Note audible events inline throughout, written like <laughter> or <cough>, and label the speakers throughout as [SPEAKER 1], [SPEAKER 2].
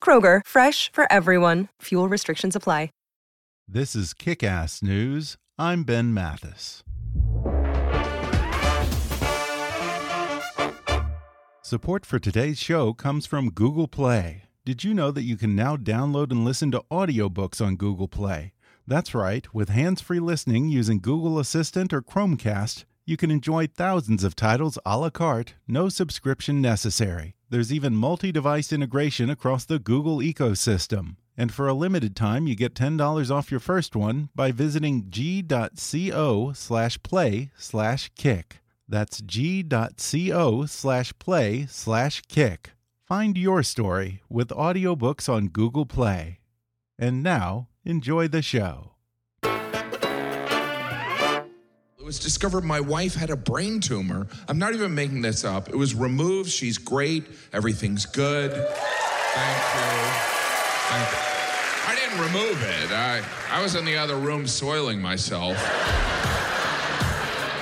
[SPEAKER 1] Kroger, fresh for everyone. Fuel restrictions apply.
[SPEAKER 2] This is Kick Ass News. I'm Ben Mathis. Support for today's show comes from Google Play. Did you know that you can now download and listen to audiobooks on Google Play? That's right, with hands free listening using Google Assistant or Chromecast, you can enjoy thousands of titles a la carte, no subscription necessary. There's even multi device integration across the Google ecosystem. And for a limited time, you get $10 off your first one by visiting g.co slash play slash kick. That's g.co slash play slash kick. Find your story with audiobooks on Google Play. And now, enjoy the show.
[SPEAKER 3] Was discovered my wife had a brain tumor. I'm not even making this up. It was removed. She's great. Everything's good. Thank you. Thank you. I didn't remove it. I, I was in the other room soiling myself.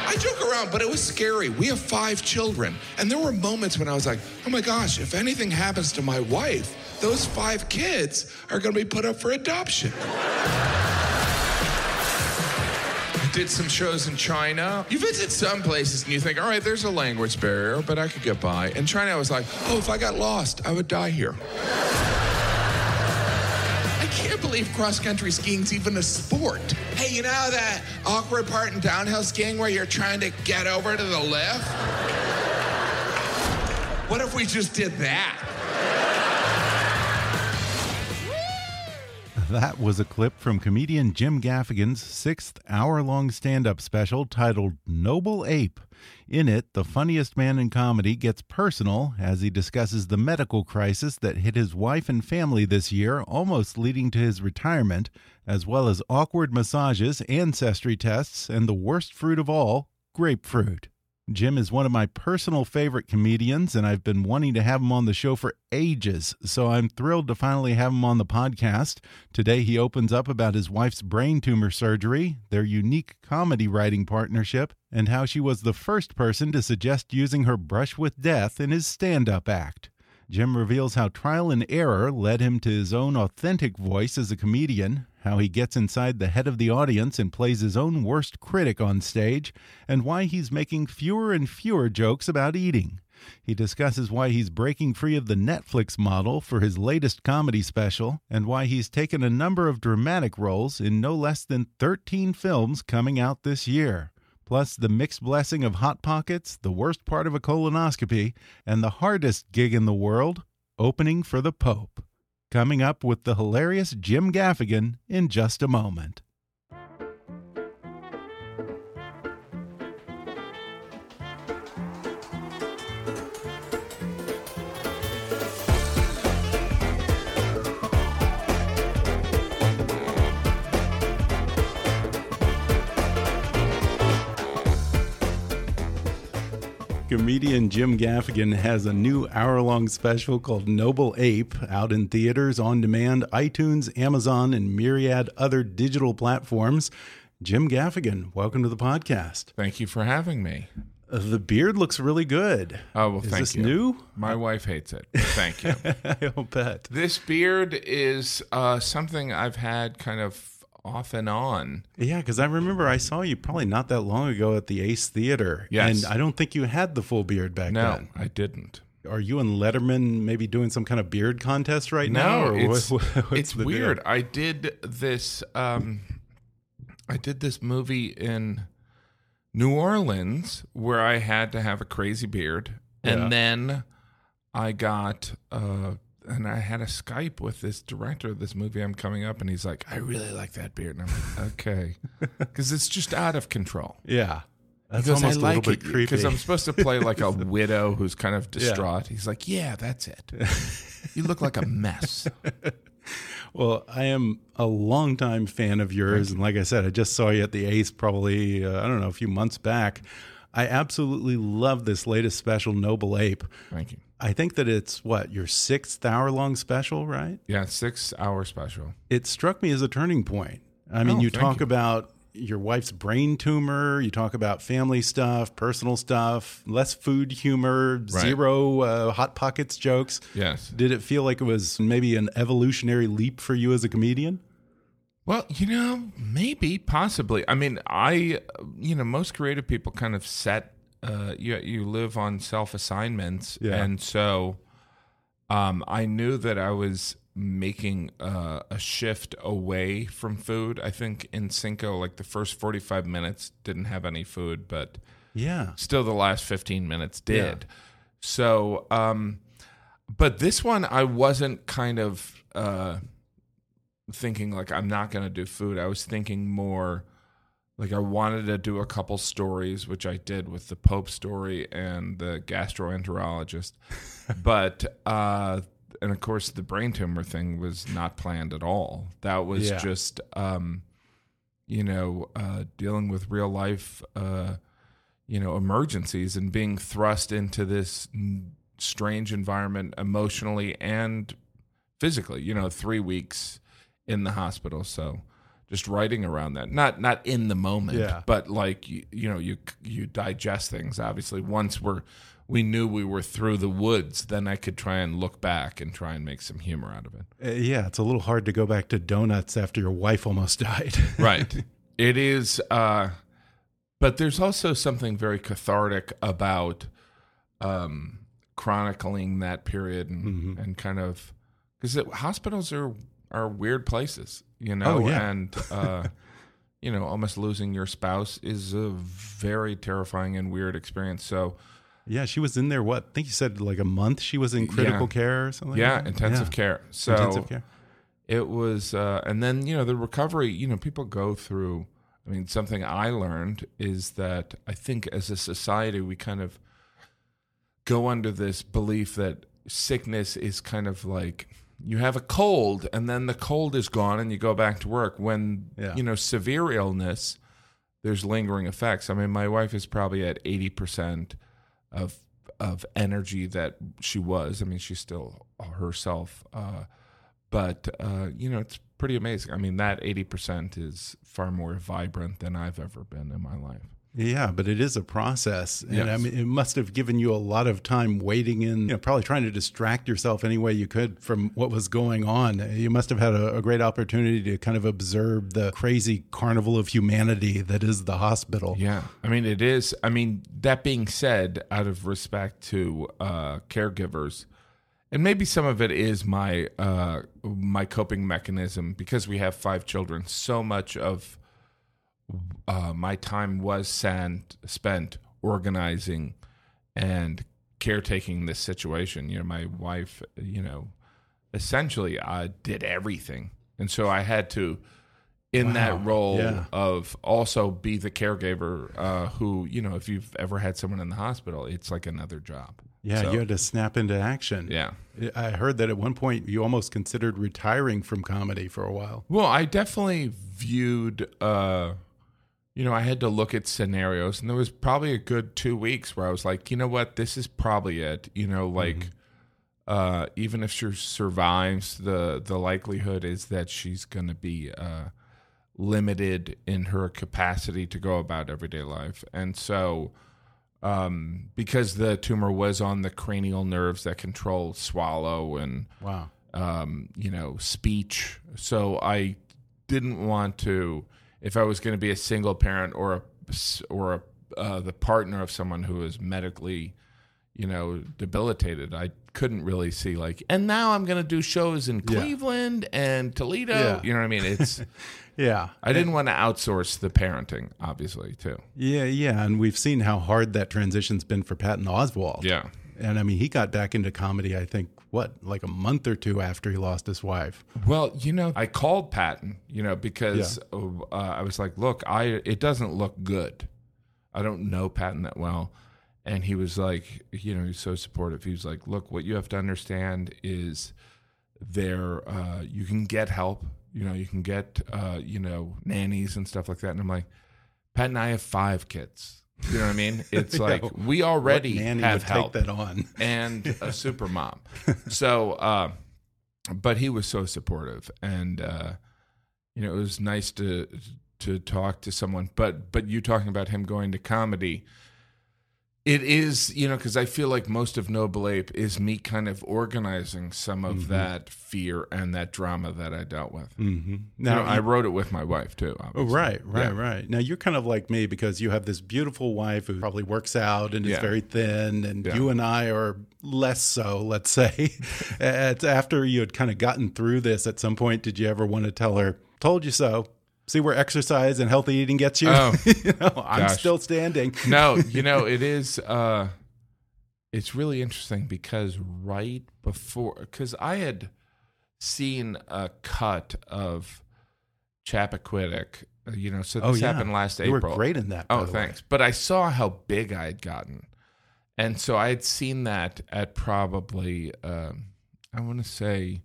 [SPEAKER 3] I joke around, but it was scary. We have five children. And there were moments when I was like, oh my gosh, if anything happens to my wife, those five kids are going to be put up for adoption. Did some shows in China. You visit some places and you think, all right, there's a language barrier, but I could get by. In China, I was like, oh, if I got lost, I would die here. I can't believe cross country skiing's even a sport. Hey, you know that awkward part in downhill skiing where you're trying to get over to the lift? What if we just did that? <laughs>
[SPEAKER 2] That was a clip from comedian Jim Gaffigan's sixth hour long stand up special titled Noble Ape. In it, the funniest man in comedy gets personal as he discusses the medical crisis that hit his wife and family this year, almost leading to his retirement, as well as awkward massages, ancestry tests, and the worst fruit of all, grapefruit. Jim is one of my personal favorite comedians, and I've been wanting to have him on the show for ages, so I'm thrilled to finally have him on the podcast. Today, he opens up about his wife's brain tumor surgery, their unique comedy writing partnership, and how she was the first person to suggest using her brush with death in his stand up act. Jim reveals how trial and error led him to his own authentic voice as a comedian, how he gets inside the head of the audience and plays his own worst critic on stage, and why he's making fewer and fewer jokes about eating. He discusses why he's breaking free of the Netflix model for his latest comedy special, and why he's taken a number of dramatic roles in no less than 13 films coming out this year plus the mixed blessing of Hot Pockets, the worst part of a colonoscopy, and the hardest gig in the world, opening for the Pope. Coming up with the hilarious Jim Gaffigan in just a moment. Comedian Jim Gaffigan has a new hour long special called Noble Ape out in theaters, on demand, iTunes, Amazon, and myriad other digital platforms. Jim Gaffigan, welcome to the podcast.
[SPEAKER 3] Thank you for having me.
[SPEAKER 2] The beard looks really good.
[SPEAKER 3] Oh, well,
[SPEAKER 2] Is
[SPEAKER 3] thank
[SPEAKER 2] this
[SPEAKER 3] you.
[SPEAKER 2] new?
[SPEAKER 3] My wife hates it. Thank you. <laughs>
[SPEAKER 2] I'll bet.
[SPEAKER 3] this beard is uh, something I've had kind of off and on.
[SPEAKER 2] Yeah, because I remember I saw you probably not that long ago at the Ace Theater.
[SPEAKER 3] Yes.
[SPEAKER 2] And I don't think you had the full beard back
[SPEAKER 3] No,
[SPEAKER 2] then.
[SPEAKER 3] I didn't.
[SPEAKER 2] Are you and Letterman maybe doing some kind of beard contest right now?
[SPEAKER 3] No,
[SPEAKER 2] or
[SPEAKER 3] it's,
[SPEAKER 2] what- <laughs>
[SPEAKER 3] it's
[SPEAKER 2] the deal?
[SPEAKER 3] weird. I did this. Um, I did this movie in New Orleans where I had to have a crazy beard, and then I got. Uh, and I had a Skype with this director of this movie I'm coming up, and he's like, "I really like that beard," and I'm like, <laughs> "Okay," because it's just out of control.
[SPEAKER 2] Yeah. That's
[SPEAKER 3] goes,
[SPEAKER 2] almost a
[SPEAKER 3] like
[SPEAKER 2] little bit creepy.
[SPEAKER 3] because I'm supposed to play like a <laughs> widow who's kind of distraught. He's like, "Yeah, that's it. You look like a mess." <laughs>
[SPEAKER 2] Well, I am a longtime fan of yours, and like I said, I just saw you at the Ace probably uh, I don't know a few months back. I absolutely love this latest special, Noble Ape.
[SPEAKER 3] Thank you.
[SPEAKER 2] I think that it's what your sixth hour long special, right?
[SPEAKER 3] Yeah, six hour special.
[SPEAKER 2] It struck me as a turning point. I mean,
[SPEAKER 3] Oh,
[SPEAKER 2] you talk
[SPEAKER 3] you.
[SPEAKER 2] about your wife's brain tumor, you talk about family stuff, personal stuff, less food humor,
[SPEAKER 3] Right.
[SPEAKER 2] zero uh, hot pockets jokes.
[SPEAKER 3] Yes.
[SPEAKER 2] Did it feel like it was maybe an evolutionary leap for you as a comedian?
[SPEAKER 3] Well, you know, maybe, possibly. I mean, I, you know, most creative people kind of set. Uh, you you live on self assignments,
[SPEAKER 2] Yeah.
[SPEAKER 3] and so, um, I knew that I was making uh, a shift away from food. I think in Cinco, like the first forty five minutes didn't have any food, but
[SPEAKER 2] Yeah.
[SPEAKER 3] still the last 15 minutes did. So, um, but this one, I wasn't kind of uh, thinking like I'm not going to do food. I was thinking more like I wanted to do a couple stories, which I did with the Pope story and the gastroenterologist. <laughs> but, uh, and of course, the brain tumor thing was not planned at all. That was
[SPEAKER 2] Yeah.
[SPEAKER 3] just, um, you know, uh, dealing with real life, uh, you know, emergencies and being thrust into this n- strange environment emotionally and physically. You know, three weeks in the hospital, so just writing around that. Not not in the moment,
[SPEAKER 2] Yeah.
[SPEAKER 3] but like you, you know, you you digest things. Obviously, once we're we knew we were through the woods, then I could try and look back and try and make some humor out of it.
[SPEAKER 2] Uh, yeah, it's a little hard to go back to donuts after your wife almost <laughs> died.
[SPEAKER 3] right it is uh but there's also something very cathartic about um chronicling that period and
[SPEAKER 2] Mm-hmm.
[SPEAKER 3] and kind of because hospitals are are weird places you know
[SPEAKER 2] Oh, yeah.
[SPEAKER 3] and <laughs> uh you know almost losing your spouse is a very terrifying and weird experience so
[SPEAKER 2] yeah, she was in there. What? I think you said like a month. She was in critical
[SPEAKER 3] Yeah.
[SPEAKER 2] care or something.
[SPEAKER 3] yeah
[SPEAKER 2] like
[SPEAKER 3] intensive
[SPEAKER 2] Yeah.
[SPEAKER 3] care so
[SPEAKER 2] intensive care.
[SPEAKER 3] it was uh and then you know the recovery you know people go through i mean something i learned is that i think as a society we kind of go under this belief that sickness is kind of like you have a cold and then the cold is gone and you go back to work when
[SPEAKER 2] Yeah.
[SPEAKER 3] you know severe illness there's lingering effects i mean my wife is probably at 80% of of energy that she was i mean she's still herself uh but uh, you know it's pretty amazing. I mean, that eighty percent is far more vibrant than I've ever been in my life.
[SPEAKER 2] Yeah, but it is a process, and I mean, it must have given you a lot of time waiting in. You know, probably trying to distract yourself any way you could from what was going on. You must have had a, a great opportunity to kind of observe the crazy carnival of humanity that is the hospital.
[SPEAKER 3] Yeah, I mean, it is. I mean, that being said, out of respect to uh, caregivers, and maybe some of it is my uh, my coping mechanism because we have five children. So much of uh, my time was sand, spent organizing and caretaking this situation. You know, my wife, you know, essentially uh, did everything, and so I had to, in
[SPEAKER 2] Wow.
[SPEAKER 3] that role
[SPEAKER 2] Yeah.
[SPEAKER 3] of also be the caregiver. Uh, who, you know, if you've ever had someone in the hospital, it's like another job.
[SPEAKER 2] Yeah,
[SPEAKER 3] So,
[SPEAKER 2] you had to snap into action.
[SPEAKER 3] yeah.
[SPEAKER 2] I heard that at one point you almost considered retiring from comedy for a while.
[SPEAKER 3] Well, I definitely viewed, uh, you know, I had to look at scenarios, and there was probably a good two weeks where I was like, you know what, this is probably it. You know, like, uh, even if she survives, the the likelihood is that she's going to be uh, limited in her capacity to go about everyday life, and so. Um, because the tumor was on the cranial nerves that control swallow and
[SPEAKER 2] Wow.
[SPEAKER 3] um, you know, speech. So I didn't want to, if I was going to be a single parent or a or a, uh, the partner of someone who is medically, you know, debilitated. I couldn't really see like, and now I'm going to do shows in
[SPEAKER 2] Yeah.
[SPEAKER 3] Cleveland and Toledo.
[SPEAKER 2] Yeah.
[SPEAKER 3] You know what I mean? It's <laughs>
[SPEAKER 2] Yeah.
[SPEAKER 3] I didn't want to outsource the parenting, obviously, too.
[SPEAKER 2] Yeah, yeah, and we've seen how hard that transition's been for Patton Oswalt.
[SPEAKER 3] Yeah.
[SPEAKER 2] and I mean, he got back into comedy. I think what, like a month or two after he lost his wife.
[SPEAKER 3] Well, you know, I called Patton, you know, because uh, I was like, "Look, I it doesn't look good. I don't know Patton that well." And he was like, you know, he's so supportive. He was like, "Look, what you have to understand is there uh, you can get help. You know, you can get uh, you know nannies and stuff like that." And I'm like, "Patton I have five kids. You know what I mean? <laughs> It's like we already have help."
[SPEAKER 2] take that on. <laughs>
[SPEAKER 3] and a super mom. <laughs> So, uh, but he was so supportive, and uh, you know, it was nice to to talk to someone. But but you talking about him going to comedy. It is, you know, because I feel like most of Noble Ape is me kind of organizing some of that fear and that drama that I dealt with.
[SPEAKER 2] Mm-hmm.
[SPEAKER 3] You
[SPEAKER 2] Now,
[SPEAKER 3] know, I wrote it with my wife too.
[SPEAKER 2] Oh, right, right,
[SPEAKER 3] Yeah.
[SPEAKER 2] right. Now you're kind of like me because you have this beautiful wife who probably works out and is
[SPEAKER 3] Yeah.
[SPEAKER 2] very thin, and
[SPEAKER 3] Yeah.
[SPEAKER 2] you and I are less so. Let's say, <laughs> after you had kind of gotten through this. At some point, did you ever want to tell her, "Told you so"? See where exercise and healthy eating gets you.
[SPEAKER 3] Oh, <laughs>
[SPEAKER 2] you know, I'm still standing.
[SPEAKER 3] no, <laughs> you know, it is uh it's really interesting because right before cuz I had seen a cut of Chappaquiddick, uh, you know, so this
[SPEAKER 2] Oh, yeah.
[SPEAKER 3] happened last
[SPEAKER 2] You were
[SPEAKER 3] April.
[SPEAKER 2] great in that, by
[SPEAKER 3] Oh,
[SPEAKER 2] the way.
[SPEAKER 3] thanks. But I saw how big I had gotten. And so I had seen that at probably um I want to say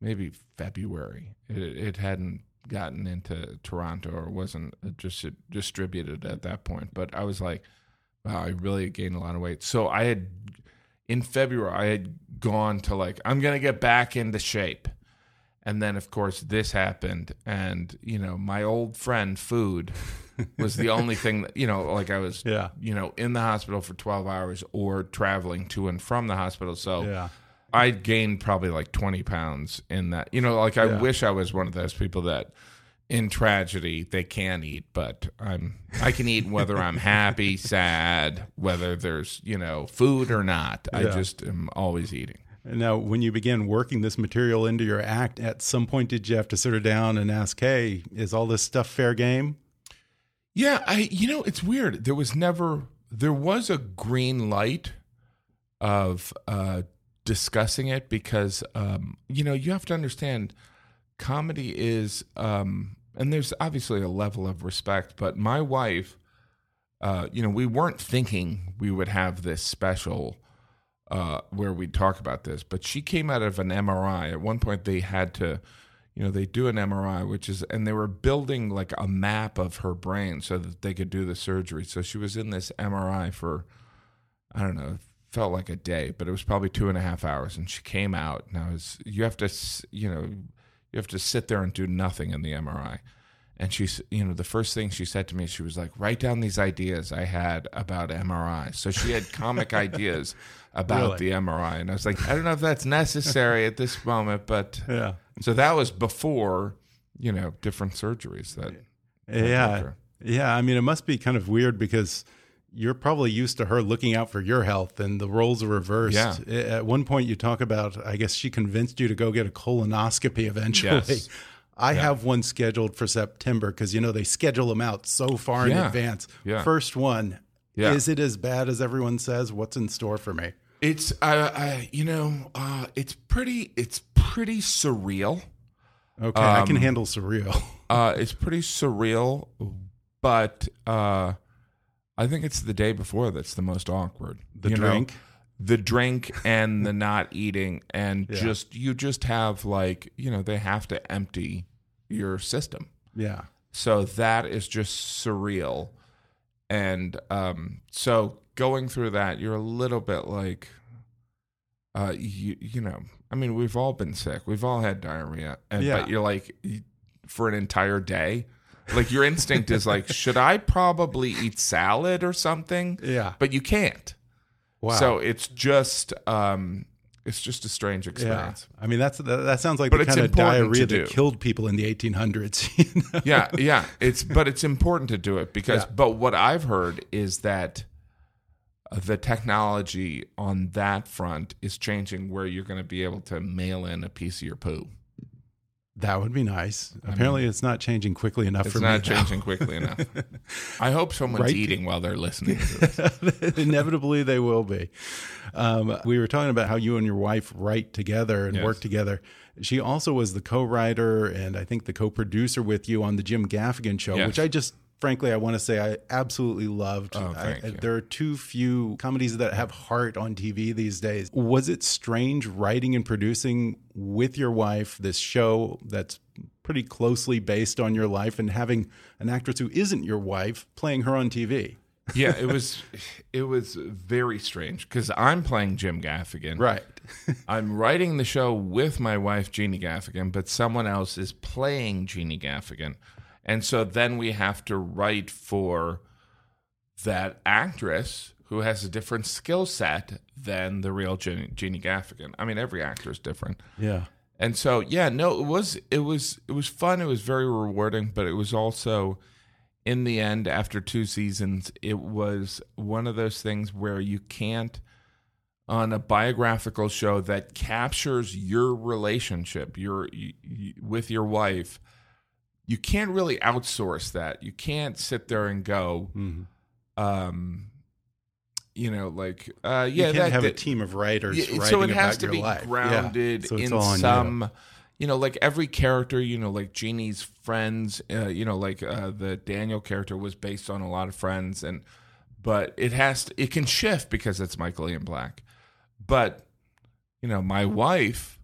[SPEAKER 3] maybe February. It, it hadn't gotten into Toronto or wasn't just distributed at that point. But I was like, wow, I really gained a lot of weight. So I had in February I had gone to like I'm gonna get back into shape. And then of course this happened and you know, my old friend food was the only thing that you know, like I was <laughs>
[SPEAKER 2] Yeah.
[SPEAKER 3] you know, in the hospital for twelve hours or traveling to and from the hospital. So
[SPEAKER 2] Yeah.
[SPEAKER 3] I gained probably like 20 pounds in that. You know, like I
[SPEAKER 2] Yeah.
[SPEAKER 3] wish I was one of those people that in tragedy they can eat, but I'm I can eat whether I'm happy, <laughs> sad, whether there's, you know, food or not. I just am always eating.
[SPEAKER 2] And Now, when you began working this material into your act, at some point, did you have to sit her down and ask, "Hey, is all this stuff fair game?"
[SPEAKER 3] Yeah, I you know, it's weird. There was never there was a green light of uh discussing it because um you know, you have to understand comedy is um and there's obviously a level of respect, but my wife uh you know, we weren't thinking we would have this special uh where we'd talk about this, but she came out of an MRI. At one point they had to you know they do an MRI which is and they were building like a map of her brain so that they could do the surgery so she was in this MRI for I don't know felt like a day but it was probably two and a half hours and she came out and I was you have to you know you have to sit there and do nothing in the MRI and she, you know the first thing she said to me she was like write down these ideas I had about MRI so she had comic <laughs> ideas about
[SPEAKER 2] Really?
[SPEAKER 3] the MRI and I was like I don't know if that's necessary at this moment but
[SPEAKER 2] Yeah.
[SPEAKER 3] so that was before, you know, different surgeries that.
[SPEAKER 2] Yeah. Yeah. I mean, it must be kind of weird because you're probably used to her looking out for your health and the roles are reversed.
[SPEAKER 3] Yeah.
[SPEAKER 2] At one point, you talk about, I guess she convinced you to go get a colonoscopy eventually.
[SPEAKER 3] Yes. <laughs>
[SPEAKER 2] I have one scheduled for September because, you know, they schedule them out so far in advance.
[SPEAKER 3] Yeah.
[SPEAKER 2] First one.
[SPEAKER 3] Yeah.
[SPEAKER 2] Is it as bad as everyone says? What's in store for me?
[SPEAKER 3] It's, I, I, you know, uh, it's pretty, it's pretty surreal.
[SPEAKER 2] Okay. I can
[SPEAKER 3] Um,
[SPEAKER 2] handle surreal. <laughs>
[SPEAKER 3] Uh, it's pretty surreal, but uh, I think it's the day before that's the most awkward.
[SPEAKER 2] The
[SPEAKER 3] you know?
[SPEAKER 2] drink?
[SPEAKER 3] the drink, and the not eating, and
[SPEAKER 2] Yeah.
[SPEAKER 3] just you just have like you know they have to empty your system.
[SPEAKER 2] yeah.
[SPEAKER 3] So that is just surreal. And um, so going through that, you're a little bit like, uh, you, you know, I mean, we've all been sick. We've all had diarrhea. And,
[SPEAKER 2] Yeah.
[SPEAKER 3] But you're like, for an entire day, like your instinct is like, should I probably eat salad or something?
[SPEAKER 2] Yeah.
[SPEAKER 3] But you can't.
[SPEAKER 2] Wow.
[SPEAKER 3] So it's just, um, it's just a strange
[SPEAKER 2] Yeah,
[SPEAKER 3] experience.
[SPEAKER 2] I mean that's that, that sounds like
[SPEAKER 3] But
[SPEAKER 2] the
[SPEAKER 3] it's
[SPEAKER 2] kind of diarrhea that killed people in the 1800s. <laughs> You know?
[SPEAKER 3] yeah, yeah. It's but it's important to do it because
[SPEAKER 2] Yeah.
[SPEAKER 3] but what I've heard is that the technology on that front is changing where you're going to be able to mail in a piece of your poo.
[SPEAKER 2] That would be nice. Apparently, it's not changing quickly enough
[SPEAKER 3] It's
[SPEAKER 2] for
[SPEAKER 3] not
[SPEAKER 2] me. now.
[SPEAKER 3] changing quickly enough. <laughs> I hope someone's
[SPEAKER 2] Right.
[SPEAKER 3] eating while they're listening to this. <laughs>
[SPEAKER 2] Inevitably, they will be. Um, we were talking about how you and your wife write together and
[SPEAKER 3] Yes.
[SPEAKER 2] work together. She also was the co-writer and I think the co-producer with you on the Jim Gaffigan show,
[SPEAKER 3] Yes.
[SPEAKER 2] which I just frankly I want to say I absolutely loved.
[SPEAKER 3] Oh,
[SPEAKER 2] I-. There are too few comedies that have heart on TV these days. Was it strange writing and producing with your wife this show that's pretty closely based on your life and having an actress who isn't your wife playing her on TV?
[SPEAKER 3] yeah, it <laughs> was it was very strange because I'm playing Jim Gaffigan.
[SPEAKER 2] Right. <laughs>
[SPEAKER 3] I'm writing the show with my wife Jeannie Gaffigan, but someone else is playing Jeannie Gaffigan, and so then we have to write for that actress who has a different skill set than the real Jeannie, Jeannie Gaffigan. I mean, every actor is different.
[SPEAKER 2] Yeah.
[SPEAKER 3] And so, yeah, no, it was it was it was fun. It was very rewarding, but it was also in the end after two seasons, it was one of those things where you can't on a biographical show that captures your relationship, your y- y- with your wife, you can't really outsource that. You can't sit there and go um you know like uh yeah
[SPEAKER 2] you can't
[SPEAKER 3] that
[SPEAKER 2] have a team of writers
[SPEAKER 3] yeah,
[SPEAKER 2] writing
[SPEAKER 3] so it has
[SPEAKER 2] about
[SPEAKER 3] to be
[SPEAKER 2] life. Yeah.
[SPEAKER 3] grounded
[SPEAKER 2] So
[SPEAKER 3] in
[SPEAKER 2] on you.
[SPEAKER 3] some you. know like every character you know like jeannie's friends uh, you know like uh, the daniel character was based on a lot of friends and but it has to, it can shift because it's michael ian black but you know my wife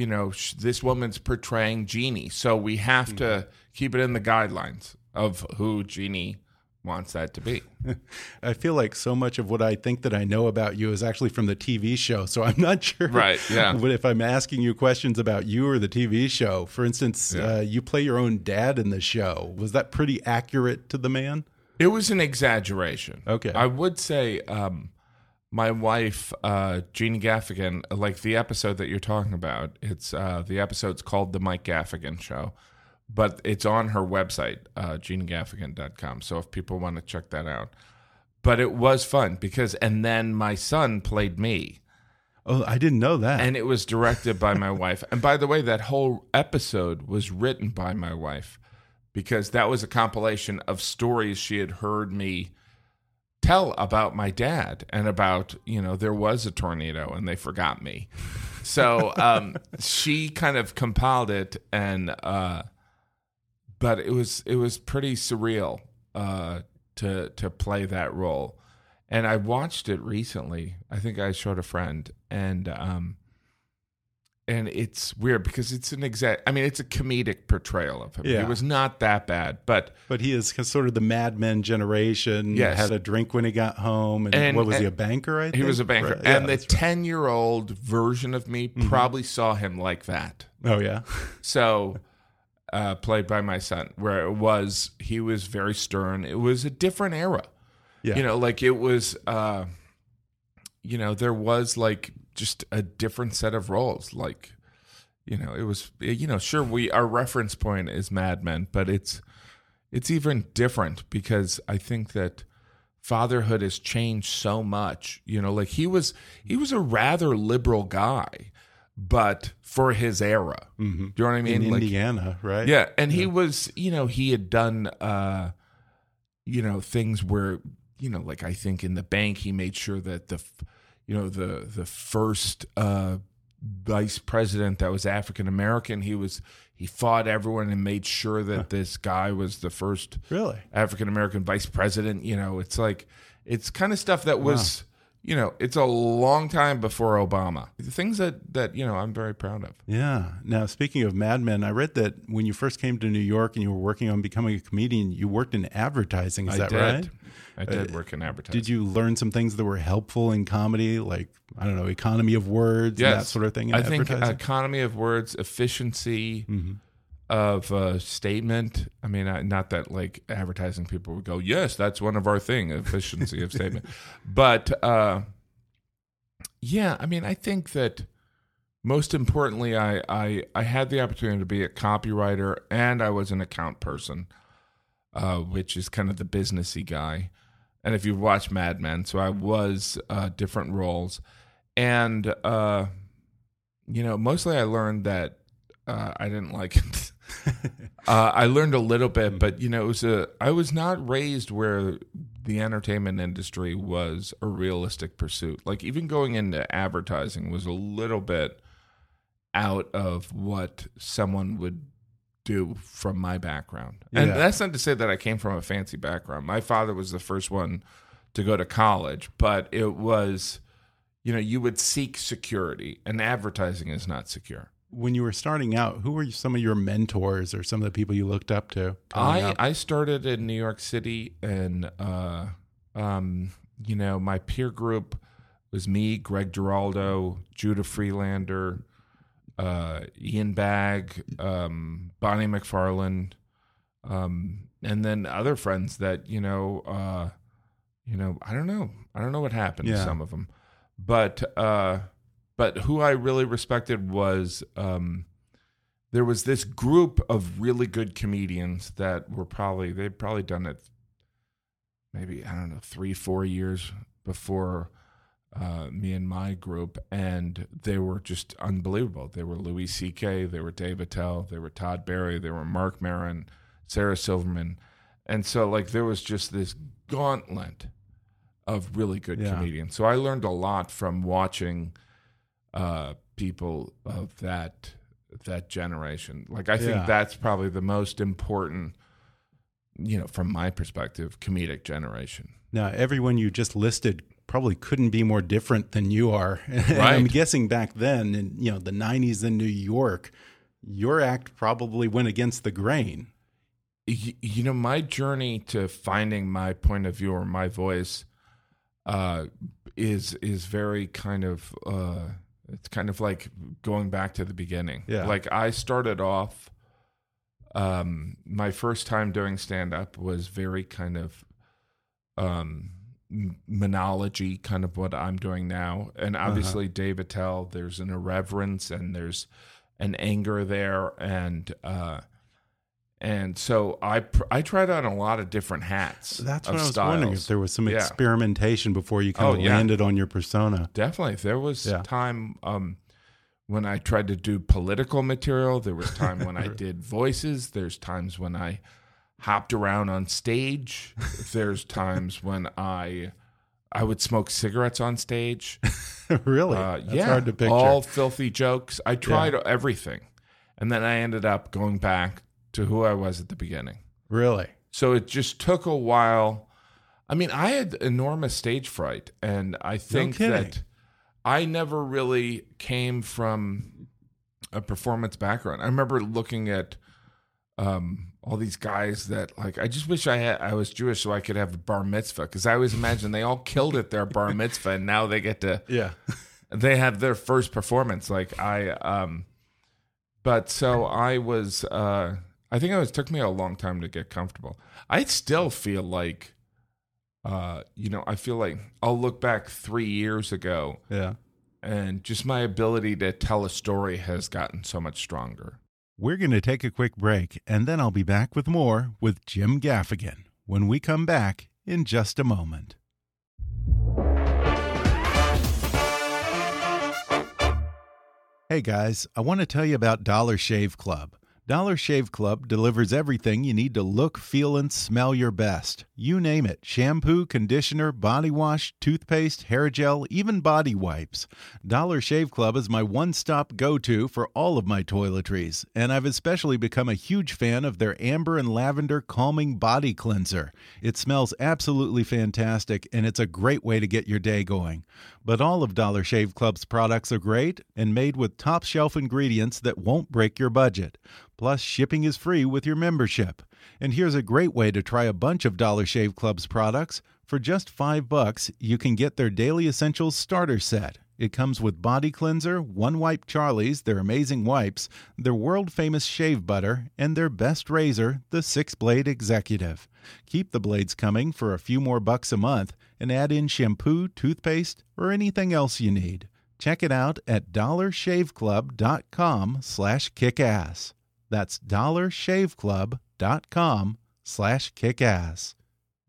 [SPEAKER 3] you know sh- this woman's portraying jeannie so we have to
[SPEAKER 2] Mm-hmm.
[SPEAKER 3] keep it in the guidelines of who jeannie wants that to be <laughs>
[SPEAKER 2] I feel like so much of what I think that I know about you is actually from the TV show. So I'm not <laughs> sure,
[SPEAKER 3] Right, yeah. <laughs>
[SPEAKER 2] But if I'm asking you questions about you or the TV show, for instance,
[SPEAKER 3] Yeah.
[SPEAKER 2] uh, you play your own dad in the show. Was that pretty accurate to the man?
[SPEAKER 3] It was an exaggeration.
[SPEAKER 2] Okay.
[SPEAKER 3] I would say um, my wife, uh, Jeannie Gaffigan, like the episode that you're talking about, it's uh, the episode's called The Mike Gaffigan Show, but it's on her website, uh, jeanniegaffigan.com. So if people want to check that out. But it was fun because, and then my son played me
[SPEAKER 2] Oh, I didn't know that.
[SPEAKER 3] and it was directed by my wife. And by the way, that whole episode was written by my wife because that was a compilation of stories she had heard me tell about my dad and about, you know, there was a tornado and they forgot me. So um, <laughs> she kind of compiled it and uh, but it was it was pretty surreal uh, to to play that role. And I watched it recently. I think I showed a friend, and um, and it's weird because it's an exact. I mean, it's a comedic portrayal of him.
[SPEAKER 2] Yeah.
[SPEAKER 3] It was not that bad, but
[SPEAKER 2] but he is sort of the Mad Men generation.
[SPEAKER 3] Yes.
[SPEAKER 2] Had a drink when he got home. And,
[SPEAKER 3] And-
[SPEAKER 2] what was he, a banker? I think
[SPEAKER 3] he was a banker.
[SPEAKER 2] Right, yeah,
[SPEAKER 3] and the
[SPEAKER 2] right. Mm-hmm.
[SPEAKER 3] ten year old version of me probably saw him like that.
[SPEAKER 2] Oh, yeah. <laughs>
[SPEAKER 3] So, uh, played by my son, where it was he was very stern. It was a different era.
[SPEAKER 2] Yeah.
[SPEAKER 3] You know, like it was. Uh, you know, there was like just a different set of roles. Like, you know, it was. You know, sure, we our reference point is Mad Men, but it's it's even different because I think that fatherhood has changed so much. You know, like he was he was a rather liberal guy, but for his era. Mm-hmm. Do you know what I mean?
[SPEAKER 2] In
[SPEAKER 3] Like-
[SPEAKER 2] Indiana, right?
[SPEAKER 3] yeah, and he was, you know, he had done, uh, you know, things where, you know, like I think in the bank, he made sure that the, f- you know, the the first uh, vice president that was African American, he was he fought everyone and made sure that this guy was the first
[SPEAKER 2] Really?
[SPEAKER 3] African American vice president. You know, it's like it's kind of stuff that was. You know, it's a long time before Obama. The things that that you know I'm very proud of.
[SPEAKER 2] Yeah. Now, speaking of Mad Men, I read that when you first came to New York and you were working on becoming a comedian, you worked in advertising. Is
[SPEAKER 3] I
[SPEAKER 2] that
[SPEAKER 3] did.
[SPEAKER 2] right?
[SPEAKER 3] I did work in advertising.
[SPEAKER 2] Did you learn some things that were helpful in comedy, like I don't know, economy of words and that sort of thing? In
[SPEAKER 3] I think economy of words, efficiency
[SPEAKER 2] Mm-hmm.
[SPEAKER 3] Of a statement. I mean, not that like advertising people would go, "Yes, that's one of our thing, efficiency of statement." <laughs> But uh, yeah, I mean, I think that most importantly, I, I I had the opportunity to be a copywriter and I was an account person, uh, which is kind of the businessy guy. and if you watch Mad Men, so I was uh, different roles, and uh, you know, mostly I learned that uh, I didn't like it. <laughs> <laughs> uh, I learned a little bit, but you know, it was a. I was not raised where the entertainment industry was a realistic pursuit. Like even going into advertising was a little bit out of what someone would do from my background. And
[SPEAKER 2] Yeah.
[SPEAKER 3] that's not to say that I came from a fancy background. My father was the first one to go to college, but it was, you know, you would seek security, and advertising is not secure.
[SPEAKER 2] When you were starting out, who were some of your mentors or some of the people you looked up to?
[SPEAKER 3] I
[SPEAKER 2] up?
[SPEAKER 3] I started in New York City, and uh, um, you know, my peer group was me, Greg Giraldo, Judah Friedlander, uh, Ian Bagg, um, Bonnie McFarlane, um, and then other friends that you know, uh, you know, I don't know, I don't know what happened to some of them, but uh, but who I really respected was. Um, there was this group of really good comedians that were probably they'd probably done it maybe i don't know three four years before uh, me and my group and they were just unbelievable they were louis ck they were dave attell they were todd barry they were mark Maron, sarah silverman and so like there was just this gauntlet of really good
[SPEAKER 2] Yeah.
[SPEAKER 3] comedians so i learned a lot from watching uh, people of that that generation. Like I think
[SPEAKER 2] Yeah.
[SPEAKER 3] that's probably the most important, you know, from my perspective, comedic generation.
[SPEAKER 2] Now, everyone you just listed probably couldn't be more different than you are. <laughs> And I'm guessing back then, in you know the '90s in New York, your act probably went against the grain.
[SPEAKER 3] Y- You know, my journey to finding my point of view or my voice uh, is is very kind of uh, it's kind of like going back to the beginning.
[SPEAKER 2] Yeah.
[SPEAKER 3] Like I started off. Um, my first time doing stand up was very kind of um monology kind of what I'm doing now and obviously Dave Attell there's an irreverence and there's an anger there and uh and so I pr- I tried on a lot of different hats.
[SPEAKER 2] That's
[SPEAKER 3] of
[SPEAKER 2] what I was
[SPEAKER 3] styles.
[SPEAKER 2] wondering if there was some
[SPEAKER 3] Yeah.
[SPEAKER 2] experimentation before you kind
[SPEAKER 3] Oh,
[SPEAKER 2] of
[SPEAKER 3] yeah.
[SPEAKER 2] landed on your persona.
[SPEAKER 3] Definitely. There was
[SPEAKER 2] Yeah.
[SPEAKER 3] time um, when I tried to do political material. There was time when I <laughs> did voices. There's times when I hopped around on stage. There's times when I I would smoke cigarettes on stage. <laughs>
[SPEAKER 2] really?
[SPEAKER 3] Uh, yeah,
[SPEAKER 2] hard to picture.
[SPEAKER 3] all filthy jokes. I tried everything, and then I ended up going back to who I was at the beginning.
[SPEAKER 2] really?
[SPEAKER 3] So it just took a while. I mean, I had enormous stage fright, and I think
[SPEAKER 2] kidding.
[SPEAKER 3] that I never really came from a performance background. I remember looking at um, all these guys that like. I just wish I had. I was Jewish so I could have a bar mitzvah because I always imagine they all killed at their bar mitzvah, and now they get to
[SPEAKER 2] Yeah. <laughs>
[SPEAKER 3] they have their first performance like i um but so i was uh i think it was took me a long time to get comfortable i still feel like uh you know i feel like i'll look back three years ago
[SPEAKER 2] yeah.
[SPEAKER 3] and just my ability to tell a story has gotten so much stronger
[SPEAKER 2] We're going to take a quick break, and then I'll be back with more with Jim Gaffigan when we come back in just a moment. Hey guys, I want to tell you about Dollar Shave Club. Dollar Shave Club delivers everything you need to look, feel, and smell your best. You name it shampoo, conditioner, body wash, toothpaste, hair gel, even body wipes. Dollar Shave Club is my one stop go to for all of my toiletries, and I've especially become a huge fan of their amber and lavender calming body cleanser. It smells absolutely fantastic, and it's a great way to get your day going. But all of Dollar Shave Club's products are great and made with top shelf ingredients that won't break your budget. Plus, shipping is free with your membership. And here's a great way to try a bunch of Dollar Shave Club's products. For just 5 bucks, you can get their Daily Essentials starter set. It comes with body cleanser, one wipe Charlie's, their amazing wipes, their world famous shave butter, and their best razor, the six blade executive. Keep the blades coming for a few more bucks a month and add in shampoo, toothpaste, or anything else you need. Check it out at dollarshaveclub.com slash kickass. That's dollarshaveclub.com slash kickass.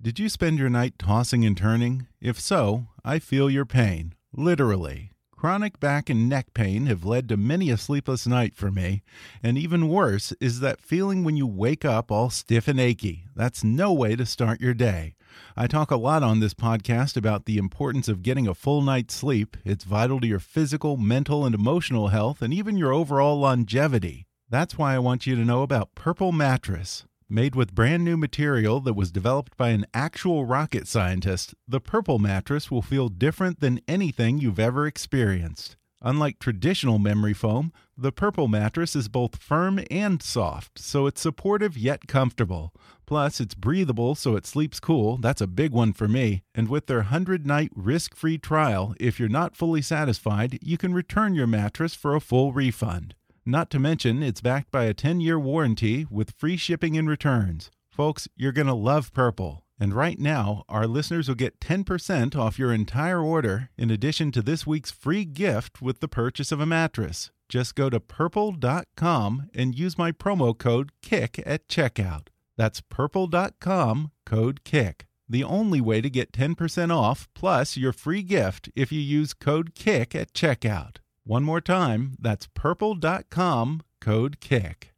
[SPEAKER 2] Did you spend your night tossing and turning? If so, I feel your pain, literally. Chronic back and neck pain have led to many a sleepless night for me, and even worse is that feeling when you wake up all stiff and achy. That's no way to start your day. I talk a lot on this podcast about the importance of getting a full night's sleep. It's vital to your physical, mental, and emotional health, and even your overall longevity. That's why I want you to know about Purple Mattress. Made with brand new material that was developed by an actual rocket scientist, the Purple mattress will feel different than anything you've ever experienced. Unlike traditional memory foam, the Purple mattress is both firm and soft, so it's supportive yet comfortable. Plus, it's breathable so it sleeps cool. That's a big one for me. And with their 100 night risk free trial, if you're not fully satisfied, you can return your mattress for a full refund. Not to mention, it's backed by a 10 year warranty with free shipping and returns. Folks, you're going to love Purple. And right now, our listeners will get 10% off your entire order in addition to this week's free gift with the purchase of a mattress. Just go to purple.com and use my promo code KICK at checkout. That's purple.com code KICK. The only way to get 10% off plus your free gift if you use code KICK at checkout. One more time, that's purple.com code KICK.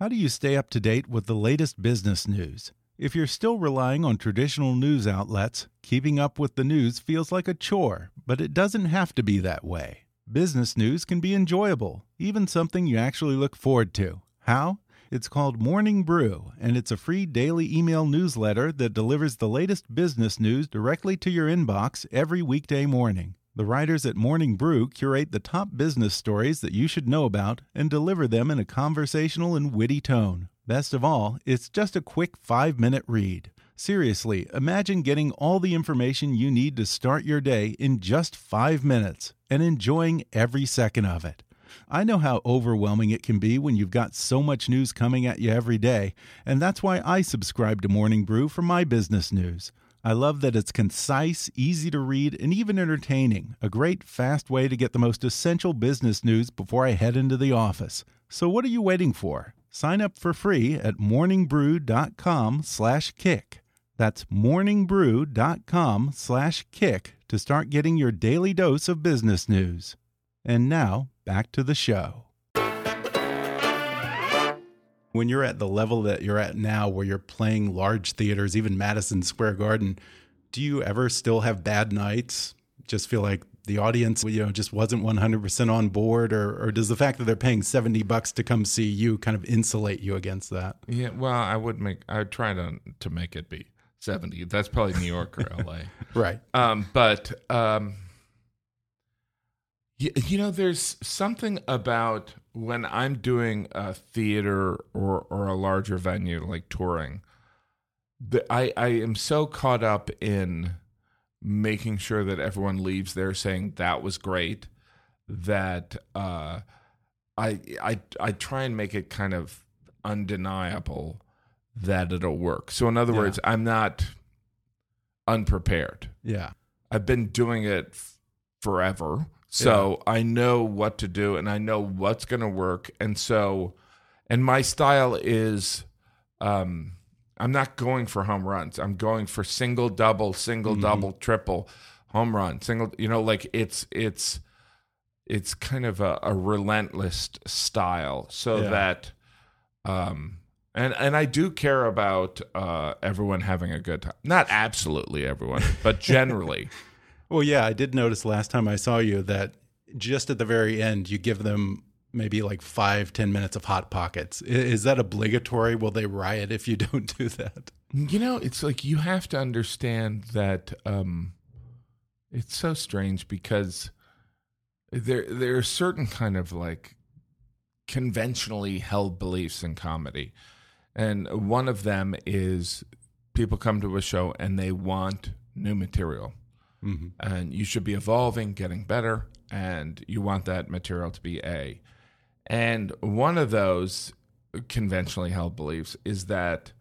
[SPEAKER 2] How do you stay up to date with the latest business news? If you're still relying on traditional news outlets, keeping up with the news feels like a chore, but it doesn't have to be that way. Business news can be enjoyable, even something you actually look forward to. How? It's called Morning Brew, and it's a free daily email newsletter that delivers the latest business news directly to your inbox every weekday morning. The writers at Morning Brew curate the top business stories that you should know about and deliver them in a conversational and witty tone. Best of all, it's just a quick five minute read. Seriously, imagine getting all the information you need to start your day in just five minutes and enjoying every second of it. I know how overwhelming it can be when you've got so much news coming at you every day, and that's why I subscribe to Morning Brew for my business news. I love that it's concise, easy to read, and even entertaining. A great, fast way to get the most essential business news before I head into the office. So what are you waiting for? Sign up for free at morningbrew.com/kick. That's morningbrew.com/kick to start getting your daily dose of business news. And now, back to the show when you're at the level that you're at now, where you're playing large theaters, even Madison Square Garden, do you ever still have bad nights? Just feel like the audience, you know, just wasn't 100% on board, or, or does the fact that they're paying 70 bucks to come see you kind of insulate you against that?
[SPEAKER 3] Yeah, well, I would make, I would try to to make it be 70. That's probably New York or LA, <laughs>
[SPEAKER 2] right?
[SPEAKER 3] Um, but um, you, you know, there's something about when I'm doing a theater or or a larger venue like touring, the, I I am so caught up in making sure that everyone leaves there saying that was great that uh, I I I try and make it kind of undeniable that it'll work. So in other yeah. words, I'm not unprepared.
[SPEAKER 2] Yeah.
[SPEAKER 3] I've been doing it f- forever. So yeah. I know what to do and I know what's going to work. And so, and my style is, um, I'm not going for home runs. I'm going for single, double, single, mm-hmm. double, triple, home run, single. You know, like it's it's it's kind of a, a relentless style, so yeah. that, um, and and I do care about uh, everyone having a good time. Not absolutely everyone, but <laughs> generally.
[SPEAKER 2] Well, yeah, I did notice last time I saw you that just at the very end, you give them maybe like five, ten minutes of hot pockets. Is that obligatory? Will they riot if you <laughs> don't do that?
[SPEAKER 3] You know, it's like you have to understand that um, it's so strange because there there are certain kind of like conventionally held beliefs in comedy, and one of them is people come to a show and they want new material Mm-hmm. And you should be evolving, getting better, and you want that material to be A. And one of those conventionally held beliefs is that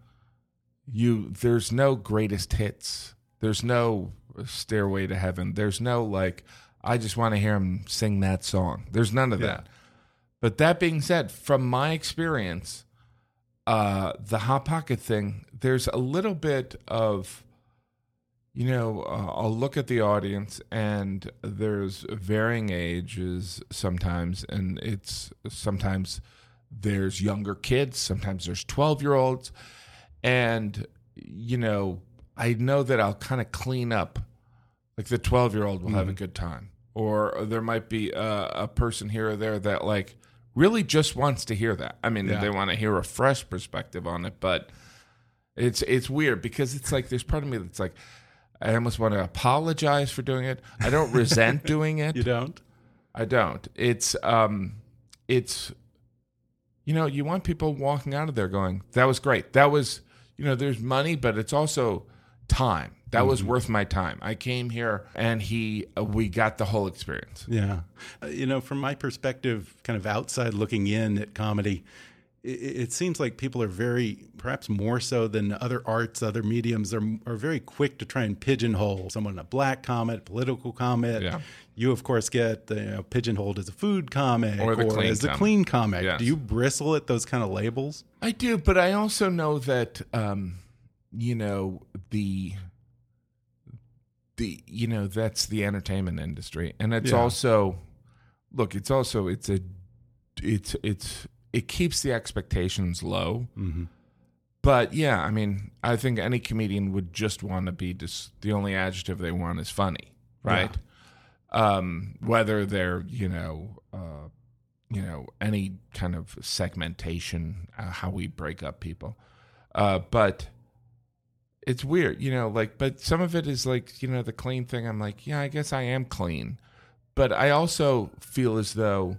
[SPEAKER 3] you there's no greatest hits. There's no stairway to heaven. There's no like I just want to hear him sing that song. There's none of yeah. that. But that being said, from my experience, uh, the hot pocket thing, there's a little bit of you know, uh, I'll look at the audience, and there's varying ages sometimes, and it's sometimes there's younger kids, sometimes there's 12 year olds, and you know, I know that I'll kind of clean up. Like the 12 year old will have a good time, or there might be a, a person here or there that like really just wants to hear that. I mean,
[SPEAKER 2] Yeah.
[SPEAKER 3] they want to hear a fresh perspective on it, but it's it's weird because it's like there's part of me that's like I almost want to apologize for doing it. I don't resent <laughs> doing it.
[SPEAKER 2] You don't?
[SPEAKER 3] I don't. It's um it's you know, you want people walking out of there going, That was great. That was you know, there's money, but it's also time. That was worth my time. I came here and he uh, we got the whole experience.
[SPEAKER 2] Yeah. Uh, You know, from my perspective, kind of outside looking in at comedy, it, it seems like people are very, perhaps more so than other arts, other mediums, are, are very quick to try and pigeonhole someone a black comic, political comic.
[SPEAKER 3] Yeah.
[SPEAKER 2] You, of course, get the, you know, pigeonholed as a food comic
[SPEAKER 3] Or the clean
[SPEAKER 2] as a clean comic.
[SPEAKER 3] Yes.
[SPEAKER 2] Do you bristle at those kind of labels?
[SPEAKER 3] I do, but I also know that um, you know the the you know that's the entertainment industry, and it's
[SPEAKER 2] Yeah.
[SPEAKER 3] also look, it's also it's a it's it's it keeps the expectations low.
[SPEAKER 2] Mm-hmm.
[SPEAKER 3] But yeah, I mean, I think any comedian would just want to be just the only adjective they want is funny, right? Um, whether they're you know uh, you know any kind of segmentation, uh, how we break up people, uh, but it's weird, you know. Like, but some of it is like you know the clean thing. I'm like, yeah, I guess I am clean, but I also feel as though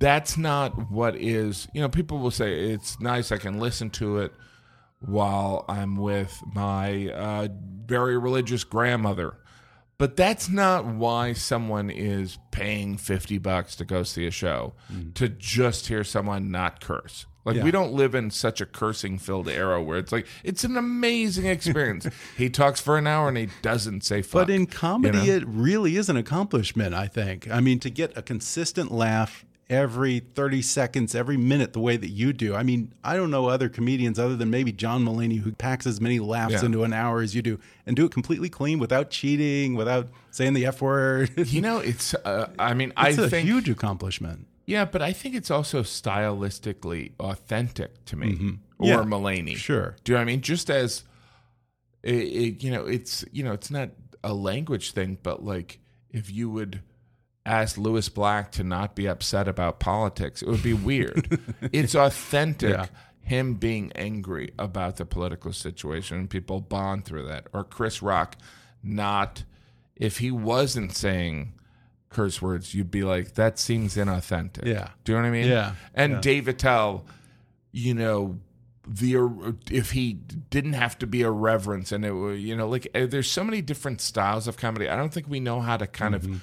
[SPEAKER 3] that's not what is you know people will say it's nice i can listen to it while i'm with my uh, very religious grandmother but that's not why someone is paying 50 bucks to go see a show to just hear someone not curse like
[SPEAKER 2] Yeah.
[SPEAKER 3] we don't live in such a cursing filled era where it's like it's an amazing experience <laughs> he talks for an hour and he doesn't say fuck
[SPEAKER 2] But in comedy,
[SPEAKER 3] you know?
[SPEAKER 2] it really is an accomplishment, I think. I mean, to get a consistent laugh every 30 seconds, every minute, the way that you do. I mean, I don't know other comedians other than maybe John Mulaney who packs as many laughs
[SPEAKER 3] Yeah.
[SPEAKER 2] into an hour as you do and do it completely clean without cheating, without saying the F word. <laughs>
[SPEAKER 3] you know it's uh, i mean i
[SPEAKER 2] a
[SPEAKER 3] think a
[SPEAKER 2] huge accomplishment.
[SPEAKER 3] Yeah, but I think it's also stylistically authentic to me or
[SPEAKER 2] Yeah,
[SPEAKER 3] Mulaney.
[SPEAKER 2] sure.
[SPEAKER 3] Do you know what I mean? Just as it, it, you know, it's you know, it's not a language thing, but like if you would ask Lewis Black to not be upset about politics, it would be weird. <laughs> it's authentic.
[SPEAKER 2] Yeah.
[SPEAKER 3] Him being angry about the political situation and people bond through that. Or Chris Rock not if he wasn't saying curse words, you'd be like, that seems inauthentic.
[SPEAKER 2] Yeah.
[SPEAKER 3] Do you know what I mean?
[SPEAKER 2] Yeah.
[SPEAKER 3] And
[SPEAKER 2] Yeah.
[SPEAKER 3] Dave Attell, you know, the if he didn't have to be a reverence and it were, you know, like eh, there's so many different styles of comedy. I don't think we know how to kind of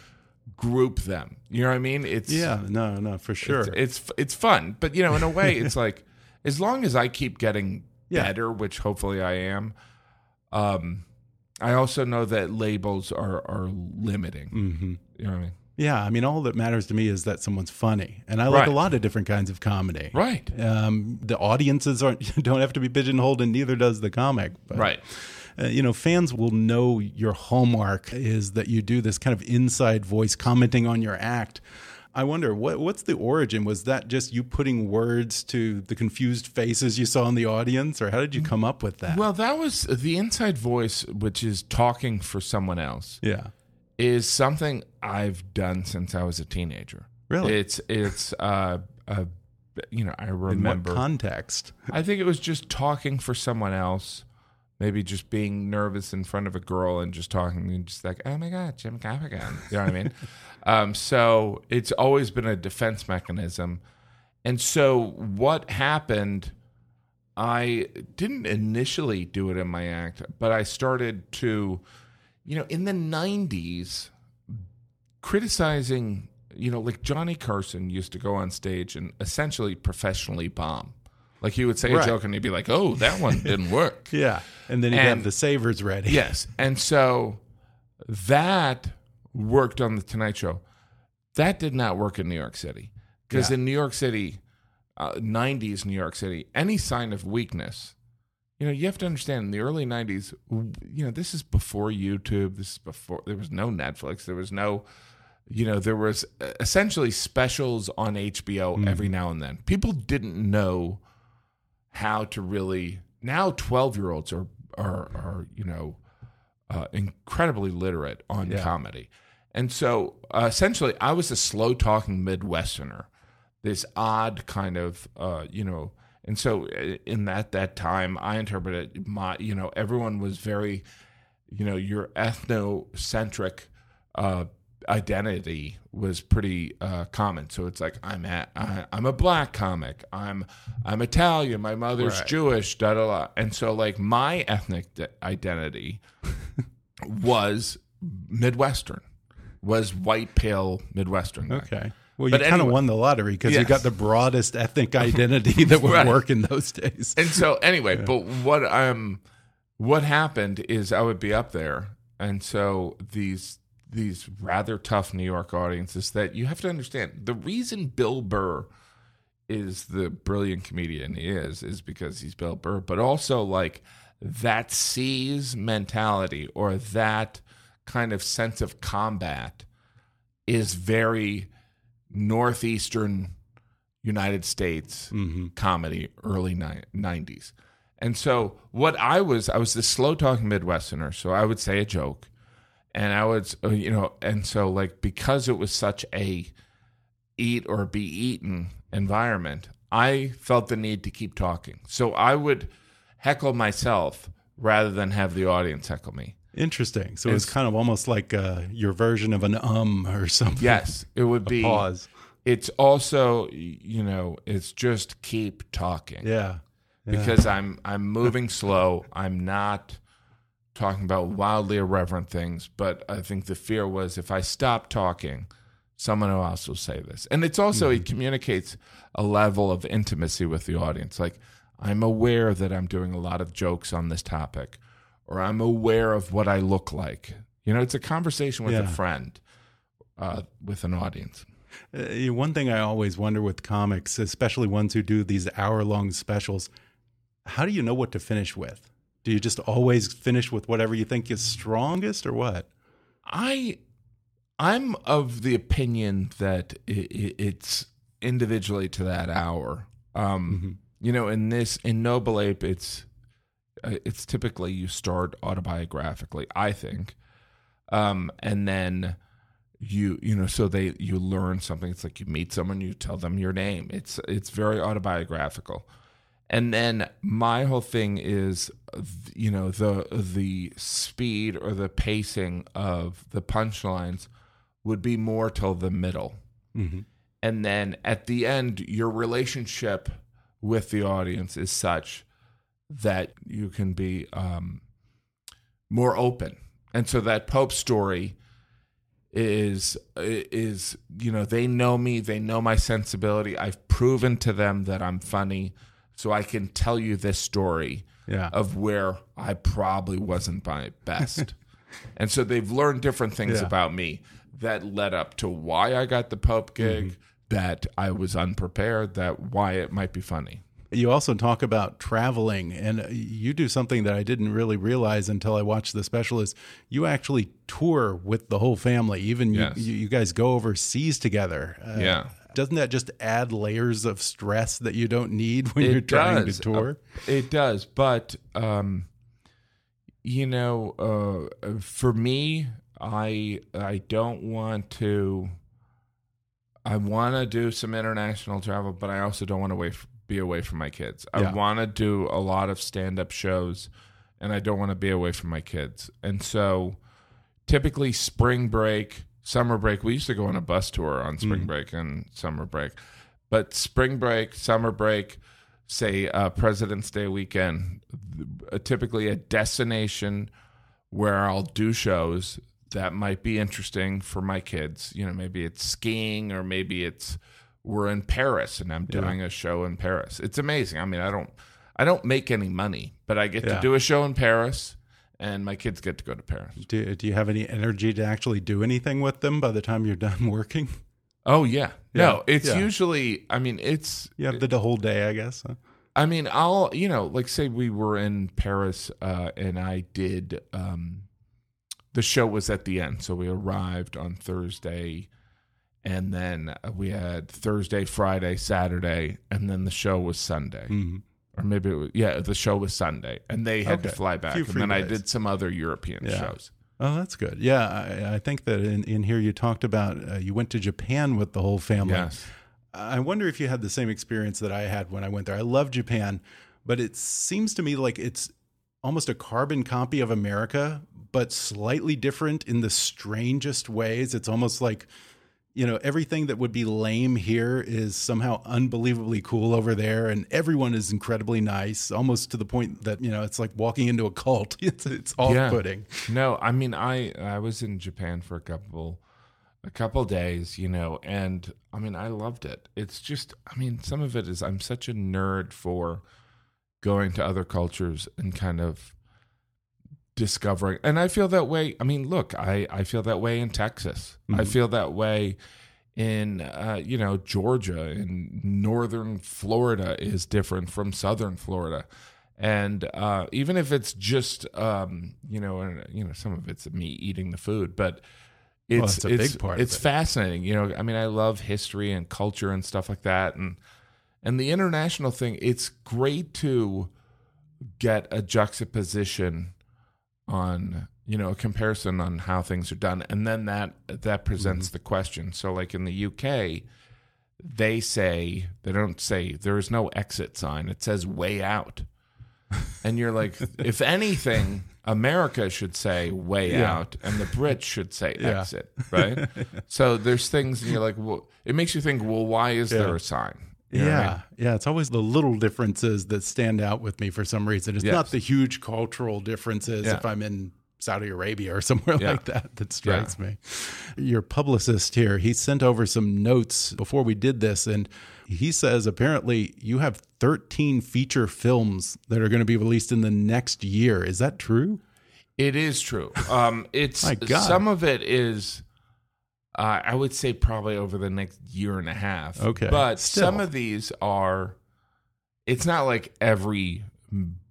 [SPEAKER 3] group them. You know what I mean? It's
[SPEAKER 2] Mm-hmm. Yeah, no, no, for sure.
[SPEAKER 3] It's, it's it's fun, but you know, in a way, it's <laughs> like as long as I keep getting
[SPEAKER 2] Yeah.
[SPEAKER 3] better, which hopefully I am. Um, I also know that labels are are limiting.
[SPEAKER 2] hmm
[SPEAKER 3] You know what I mean?
[SPEAKER 2] Yeah, I mean, all that matters to me is that someone's funny, and I like a lot of different kinds of comedy.
[SPEAKER 3] Right.
[SPEAKER 2] Um, the audiences aren't <laughs> don't have to be pigeonholed, and neither does the comic. But,
[SPEAKER 3] Right.
[SPEAKER 2] Uh, you know, fans will know your hallmark is that you do this kind of inside voice commenting on your act. I wonder what what's the origin? Was that just you putting words to the confused faces you saw in the audience, or how did you come up with that?
[SPEAKER 3] Well, that was the inside voice, which is talking for someone else,
[SPEAKER 2] yeah,
[SPEAKER 3] is something I've done since I was a teenager.
[SPEAKER 2] Really?
[SPEAKER 3] It's it's uh, uh you know I remember.
[SPEAKER 2] what context?
[SPEAKER 3] I think it was just talking for someone else. Maybe just being nervous in front of a girl and just talking and just like, oh my God, Jim Gaffigan. You know what I mean? <laughs> Um, so it's always been a defense mechanism. And so what happened, I didn't initially do it in my act, but I started to, you know, in the 90s, criticizing, you know, like Johnny Carson used to go on stage and essentially professionally bomb. Like he would say
[SPEAKER 2] Right.
[SPEAKER 3] a joke and he'd be like, "Oh, that one didn't work." <laughs>
[SPEAKER 2] Yeah, and then you
[SPEAKER 3] And-
[SPEAKER 2] have the savers ready.
[SPEAKER 3] yes, and so that worked on the Tonight Show. That did not work in New York City because
[SPEAKER 2] Yeah.
[SPEAKER 3] in New York City, uh, '90s New York City, any sign of weakness you know, you have to understand in the early 90s, you know, this is before YouTube. This is before there was no Netflix. There was no, you know, there was essentially specials on HBO every now and then. People didn't know how to really, now 12 year olds are, are, are, you know, uh, incredibly literate on
[SPEAKER 2] Yeah.
[SPEAKER 3] comedy. And so uh, essentially, I was a slow talking Midwesterner, this odd kind of, uh, you know, and so uh, in that that time, I interpreted my, you know, everyone was very, you know, your ethnocentric uh, identity was pretty uh, common. So it's like I'm at, I, I'm a black comic. I'm I'm Italian. My mother's
[SPEAKER 2] Right.
[SPEAKER 3] Jewish. Da da da. And so like my ethnic d- identity <laughs> was Midwestern, was white pale Midwestern. guy.
[SPEAKER 2] Okay. Well, you
[SPEAKER 3] But
[SPEAKER 2] kind of
[SPEAKER 3] anyway-
[SPEAKER 2] won the lottery because you got the broadest ethnic <laughs> identity that would
[SPEAKER 3] Right.
[SPEAKER 2] work in those days.
[SPEAKER 3] And so anyway, but what um what happened is I would be up there and so these these rather tough New York audiences that you have to understand the reason Bill Burr is the brilliant comedian he is is because he's Bill Burr, but also like that sees mentality or that kind of sense of combat is very northeastern United States mm-hmm. comedy early 90s. And so what I was I was this slow talking Midwesterner, so I would say a joke and I would uh, you know and so like because it was such a eat or be eaten environment, I felt the need to keep talking. So I would heckle myself rather than have the audience heckle me.
[SPEAKER 2] Interesting. So it's
[SPEAKER 3] It's-
[SPEAKER 2] kind of almost like uh, your version of an um or <laughs> something.
[SPEAKER 3] Yes, it would be
[SPEAKER 2] pause.
[SPEAKER 3] It's also you know, it's just keep talking.
[SPEAKER 2] Yeah. Yeah.
[SPEAKER 3] because I'm I'm moving slow. I'm not talking about wildly irreverent things, but I think the fear was if I stop talking, someone else will say this. And it's also it communicates a level of intimacy with the audience. Like I'm aware that I'm doing a lot of jokes on this topic, or I'm aware of what I look like. You know, it's a conversation with a friend, uh, with an audience.
[SPEAKER 2] Uh, one thing I always wonder with comics, especially ones who do these hour long specials, how do you know what to finish with? Do you just always finish with whatever you think is strongest or what?
[SPEAKER 3] I I'm of the opinion that it's individually to that hour. Um, You know, in this in Noble Ape, it's uh, it's typically you start autobiographically. I think, um, and then you you know so they you learn something. It's like you meet someone, you tell them your name. It's it's very autobiographical. And then my whole thing is, you know, the the speed or the pacing of the punchlines would be more till the middle, and then at the end, your relationship with the audience is such that you can be um, more open, and so that Pope story is is you know they know me they know my sensibility. I've proven to them that i'm funny so i can tell you this story
[SPEAKER 2] Yeah.
[SPEAKER 3] of where i probably wasn't my best <laughs> and so they've learned different things
[SPEAKER 2] Yeah.
[SPEAKER 3] about me that led up to why i got the pope gig that i was unprepared that why it might be funny
[SPEAKER 2] You also talk about traveling, and you do something that I didn't really realize until I watched the special. Is you actually tour with the whole family? Even you,
[SPEAKER 3] Yes.
[SPEAKER 2] you, you guys go overseas together. Uh,
[SPEAKER 3] Yeah.
[SPEAKER 2] Doesn't that just add layers of stress that you don't need when
[SPEAKER 3] It
[SPEAKER 2] you're trying
[SPEAKER 3] does.
[SPEAKER 2] to tour?
[SPEAKER 3] Uh, it does, but um, you know, uh, for me, I I don't want to. I want to do some international travel, but I also don't want to wait, be away from my kids. I
[SPEAKER 2] Yeah.
[SPEAKER 3] want to do a lot of stand up shows, and I don't want to be away from my kids. And so, typically, spring break, summer break, we used to go on a bus tour on spring break and summer break. But spring break, summer break, say uh, President's Day weekend, uh, typically a destination where I'll do shows that might be interesting for my kids. You know, maybe it's skiing or maybe it's we're in Paris and I'm doing a show in Paris. It's amazing. I mean, I don't I don't make any money, but I get
[SPEAKER 2] Yeah.
[SPEAKER 3] to do a show in Paris and my kids get to go to Paris.
[SPEAKER 2] Do, do you have any energy to actually do anything with them by the time you're done <laughs> working?
[SPEAKER 3] Oh yeah.
[SPEAKER 2] Yeah,
[SPEAKER 3] No, it's
[SPEAKER 2] yeah.
[SPEAKER 3] usually I mean, it's
[SPEAKER 2] You have the, the whole day, I guess. huh?
[SPEAKER 3] I mean, I'll you know, like say we were in Paris uh, and I did. Um, the show was at the end, so we arrived on Thursday, and then we had Thursday, Friday, Saturday, and then the show was Sunday.
[SPEAKER 2] Mhm.
[SPEAKER 3] Or maybe it was, yeah, the show was Sunday, and they had to fly back, and then I did some other European
[SPEAKER 2] Yeah.
[SPEAKER 3] shows.
[SPEAKER 2] Oh, that's good. Yeah, I, I think that in, in here you talked about uh, you went to Japan with the whole family.
[SPEAKER 3] Yes.
[SPEAKER 2] I wonder if you had the same experience that I had when I went there. I love Japan, but it seems to me like it's almost a carbon copy of America, but slightly different in the strangest ways. It's almost like, you know, everything that would be lame here is somehow unbelievably cool over there, and everyone is incredibly nice, almost to the point that you know it's like walking into a cult. <laughs> It's it's off-putting.
[SPEAKER 3] No, I mean, I I was in Japan for a couple a couple days, you know, and I mean, I loved it. It's just, I mean, some of it is I'm such a nerd for going to other cultures and kind of discovering. And I feel that way. I mean, look, I I feel that way in Texas. I feel that way in uh, you know Georgia and northern Florida is different from southern Florida, and uh, even if it's just um, you know and, you know some of it's me eating the food, but it's
[SPEAKER 2] that's a big part
[SPEAKER 3] It's
[SPEAKER 2] it.
[SPEAKER 3] fascinating. You know, I mean, I love history and culture and stuff like that, and and the international thing. It's great to get a juxtaposition on you know a comparison on how things are done. And then that that presents mm-hmm. the question. So like in the UK they say they don't say there is no exit sign. It says way out. And you're like <laughs> if anything America should say way
[SPEAKER 2] Yeah.
[SPEAKER 3] out and the Brits should say
[SPEAKER 2] Yeah.
[SPEAKER 3] exit right? So there's things and you're like well it makes you think well why is
[SPEAKER 2] Yeah.
[SPEAKER 3] there a sign You know what I
[SPEAKER 2] yeah,
[SPEAKER 3] mean?
[SPEAKER 2] yeah. It's always the little differences that stand out with me for some reason. It's
[SPEAKER 3] Yes.
[SPEAKER 2] not the huge cultural differences
[SPEAKER 3] Yeah.
[SPEAKER 2] if I'm in Saudi Arabia or <laughs> somewhere
[SPEAKER 3] Yeah.
[SPEAKER 2] like that that strikes me. Your publicist here, he sent over some notes before we did this, and he says apparently you have 13 feature films that are going to be released in the next year. Is that true?
[SPEAKER 3] It is true. Um, it's <laughs> some of it is. Uh, I would say probably over the next year and a half.
[SPEAKER 2] Okay.
[SPEAKER 3] but
[SPEAKER 2] Still.
[SPEAKER 3] some of these are. It's not like every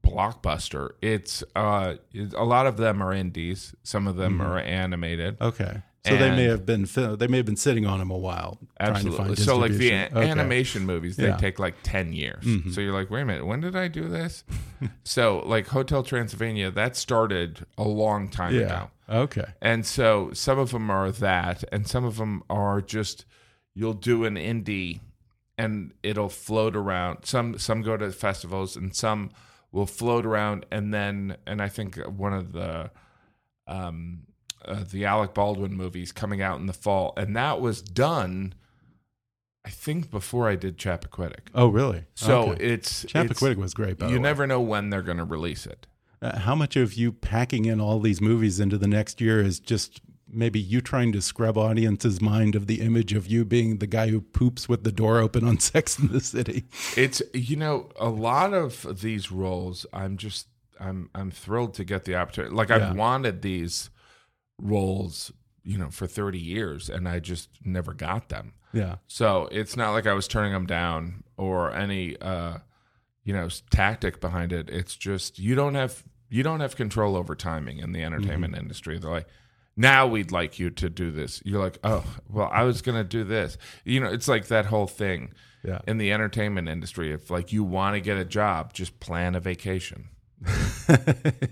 [SPEAKER 3] blockbuster. It's uh, a lot of them are indies. Some of them are animated.
[SPEAKER 2] Okay. So they may have been they may have been sitting on them a while. trying to
[SPEAKER 3] Absolutely. So like the.
[SPEAKER 2] Okay.
[SPEAKER 3] animation movies, they
[SPEAKER 2] Yeah. Mm-hmm.
[SPEAKER 3] take like ten years. So you're like, wait a minute, when did I do this? <laughs> so like Hotel Transylvania, that started a long time
[SPEAKER 2] Yeah.
[SPEAKER 3] ago.
[SPEAKER 2] Okay.
[SPEAKER 3] And so some of them are that, and some of them are just you'll do an indie, and it'll float around. Some some go to festivals, and some will float around, and then and I think one of the um uh, the Alec Baldwin movies coming out in the fall, and that was done. I think before I did Chappaquiddick.
[SPEAKER 2] Oh, really?
[SPEAKER 3] So
[SPEAKER 2] Okay.
[SPEAKER 3] it's
[SPEAKER 2] Chappaquiddick
[SPEAKER 3] it's-
[SPEAKER 2] was great. By
[SPEAKER 3] You
[SPEAKER 2] the way.
[SPEAKER 3] never know when they're going to release it.
[SPEAKER 2] Uh, how much of you packing in all these movies into the next year is just maybe you trying to scrub audience's mind of the image of you being the guy who poops with the door open on <laughs> Sex in the City?
[SPEAKER 3] It's you know a lot of these roles. I'm just I'm I'm thrilled to get the opportunity. Like
[SPEAKER 2] Yeah.
[SPEAKER 3] I've wanted these roles, you know, for 30 years, and I just never got them.
[SPEAKER 2] Yeah.
[SPEAKER 3] So it's not like I was turning them down or any uh, you know tactic behind it. It's just you don't have you don't have control over timing in the entertainment
[SPEAKER 2] Mm-hmm.
[SPEAKER 3] industry. They're like. Now we'd like you to do this. You're like, oh, well, I was going to do this. You know, it's like that whole thing
[SPEAKER 2] Yeah.
[SPEAKER 3] in the entertainment industry if like you want to get a job just plan a vacation <laughs>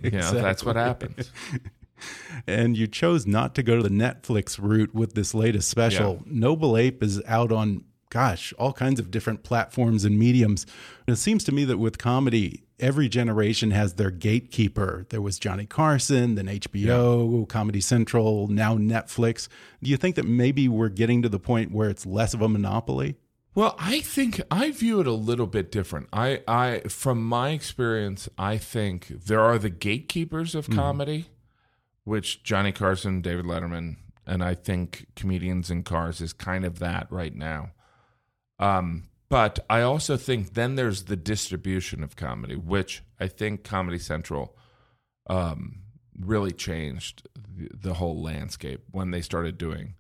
[SPEAKER 3] you know that's what happens <laughs>
[SPEAKER 2] And you chose not to go to the Netflix route with this latest special. Noble Ape is out on, gosh, all kinds of different platforms and mediums. And it seems to me that with comedy, every generation has their gatekeeper. There was Johnny Carson, then HBO, Comedy Central, now Netflix. Do you think that maybe we're getting to the point where it's less of a monopoly?
[SPEAKER 3] well i think i view it a little bit different i i from my experience i think there are the gatekeepers of mm-hmm. comedy which johnny carson david letterman and i think comedians in cars is kind of that right now um but i also think then there's the distribution of comedy which i think comedy central um, really changed the, the whole landscape when they started doing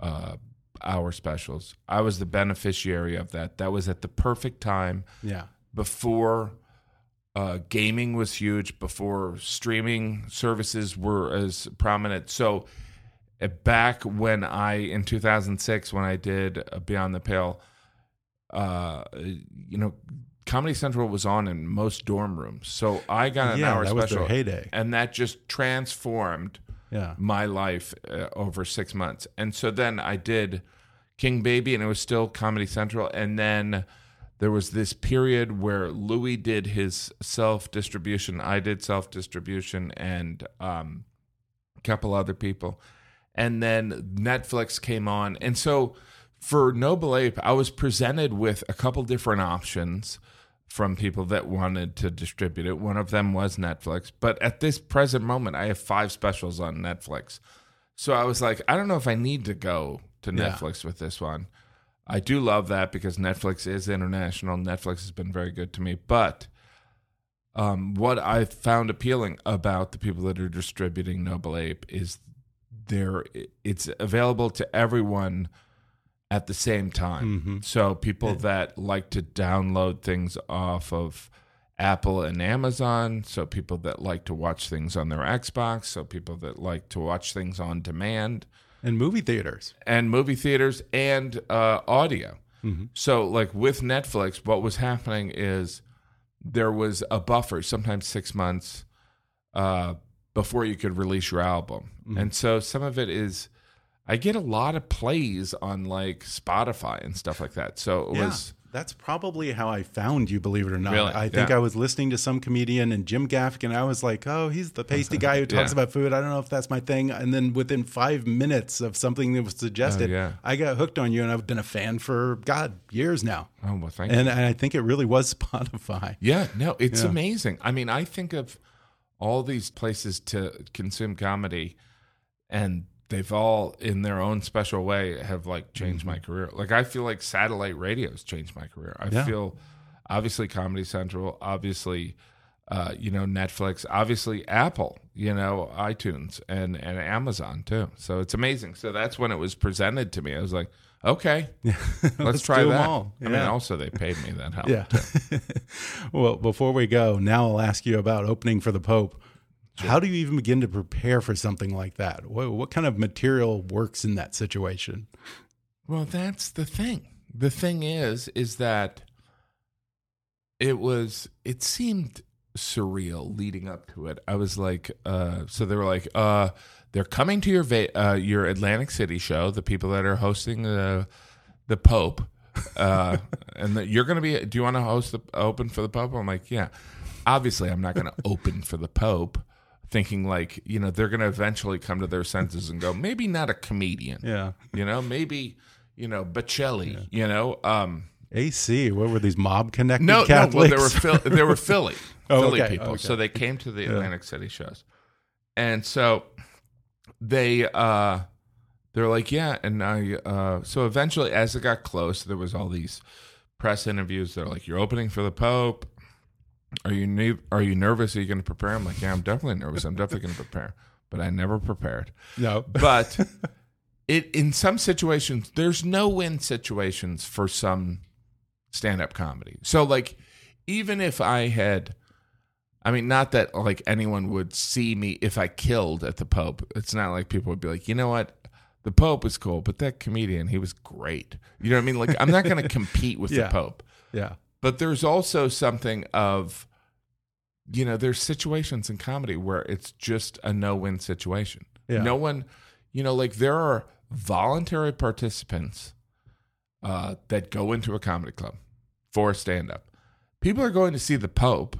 [SPEAKER 3] uh, hour specials. I was the beneficiary of that. That was at the perfect time.
[SPEAKER 2] Yeah.
[SPEAKER 3] before uh, gaming was huge, before streaming services were as prominent. So uh, back when I in 2006 when I did uh, Beyond the Pale, uh, you know, Comedy Central was on in most dorm rooms. So I got an
[SPEAKER 2] Yeah,
[SPEAKER 3] hour
[SPEAKER 2] that was their
[SPEAKER 3] special
[SPEAKER 2] heyday.
[SPEAKER 3] and that just transformed
[SPEAKER 2] Yeah.
[SPEAKER 3] my life uh, over six months. And so then I did King Baby, and it was still Comedy Central. And then there was this period where Louis did his self distribution, I did self distribution, and um, a couple other people. And then Netflix came on. And so for Noble Ape, I was presented with a couple different options from people that wanted to distribute it. One of them was Netflix. But at this present moment, I have five specials on Netflix. So I was like, I don't know if I need to go to
[SPEAKER 2] Yeah.
[SPEAKER 3] Netflix with this one. I do love that because Netflix is international. Netflix has been very good to me. But um, what I found appealing about the people that are distributing Noble Ape is they're it's available to everyone at the same time. So people that like to download things off of Apple and Amazon, so people that like to watch things on their Xbox, so people that like to watch things on demand
[SPEAKER 2] And movie theaters.
[SPEAKER 3] and movie theaters and uh, audio. So, like with Netflix, what was happening is there was a buffer, sometimes six months, uh, before you could release your album. And so some of it is, I get a lot of plays on like Spotify and stuff like that. So it
[SPEAKER 2] Yeah.
[SPEAKER 3] was,
[SPEAKER 2] That's probably how I found you, believe it or not.
[SPEAKER 3] Really?
[SPEAKER 2] I think
[SPEAKER 3] Yeah.
[SPEAKER 2] I was listening to some comedian and Jim Gaffigan. I was like, oh, he's the pasty <laughs> guy who talks
[SPEAKER 3] Yeah.
[SPEAKER 2] about food. I don't know if that's my thing. And then within five minutes of something that was suggested,
[SPEAKER 3] Oh.
[SPEAKER 2] I got hooked on you, and I've been a fan for, God, years now.
[SPEAKER 3] oh, well, thank you.
[SPEAKER 2] And, and I think it really was <laughs> Spotify.
[SPEAKER 3] Yeah, no, it's amazing. I mean, I think of all these places to consume comedy, and they've all, in their own special way, have like changed my career. Like, I feel like satellite radio's changed my career. I
[SPEAKER 2] Yeah.
[SPEAKER 3] feel obviously Comedy Central, obviously, uh, you know, Netflix, obviously Apple, you know, iTunes, and and Amazon too. So it's amazing. So that's when it was presented to me. I was like, okay, <laughs> let's,
[SPEAKER 2] Let's
[SPEAKER 3] try that.
[SPEAKER 2] all.
[SPEAKER 3] I mean, also they paid me that <laughs> help.
[SPEAKER 2] Yeah. <laughs> well, before we go, now I'll ask you about opening for the Pope. How do you even begin to prepare for something like that? What, what kind of material works in that situation?
[SPEAKER 3] Well, that's the thing. The thing is, is that it was, it seemed surreal leading up to it. I was like, uh, so they were like, uh, they're coming to your uh, your Atlantic City show. The people that are hosting the the Pope, uh, <laughs> and that you're going to be. Do you want to host the open for the Pope? I'm like, yeah. Obviously, I'm not going to open for the Pope. Thinking like you know they're going to eventually come to their senses and go maybe not a comedian.
[SPEAKER 2] Yeah.
[SPEAKER 3] you know maybe you know Bocelli, you know um
[SPEAKER 2] AC, what were these mob connected
[SPEAKER 3] no no well they were Phil- they were <laughs> Philly
[SPEAKER 2] Oh,
[SPEAKER 3] Philly
[SPEAKER 2] okay,
[SPEAKER 3] people.
[SPEAKER 2] okay.
[SPEAKER 3] so they came to the Atlantic City shows. And so they uh they're like yeah and I uh so eventually as it got close there was all these press interviews. They're like you're opening for the Pope are you ne- are you nervous? Are you going to prepare? I'm like yeah I'm definitely nervous. I'm definitely going to prepare. But I never prepared.
[SPEAKER 2] No.
[SPEAKER 3] but <laughs> it in some situations there's no win situations for some stand-up comedy. So like even if i had i mean not that like anyone would see me if i killed at the pope. It's not like people would be like you know what? The pope was cool but that comedian he was great. You know what i mean? Like i'm not going to compete with
[SPEAKER 2] Yeah.
[SPEAKER 3] the pope.
[SPEAKER 2] Yeah.
[SPEAKER 3] But there's also something of you know there's situations in comedy where it's just a no-win situation
[SPEAKER 2] Yeah.
[SPEAKER 3] no one you know like there are voluntary participants uh, that go into a comedy club for stand-up people are going to see the pope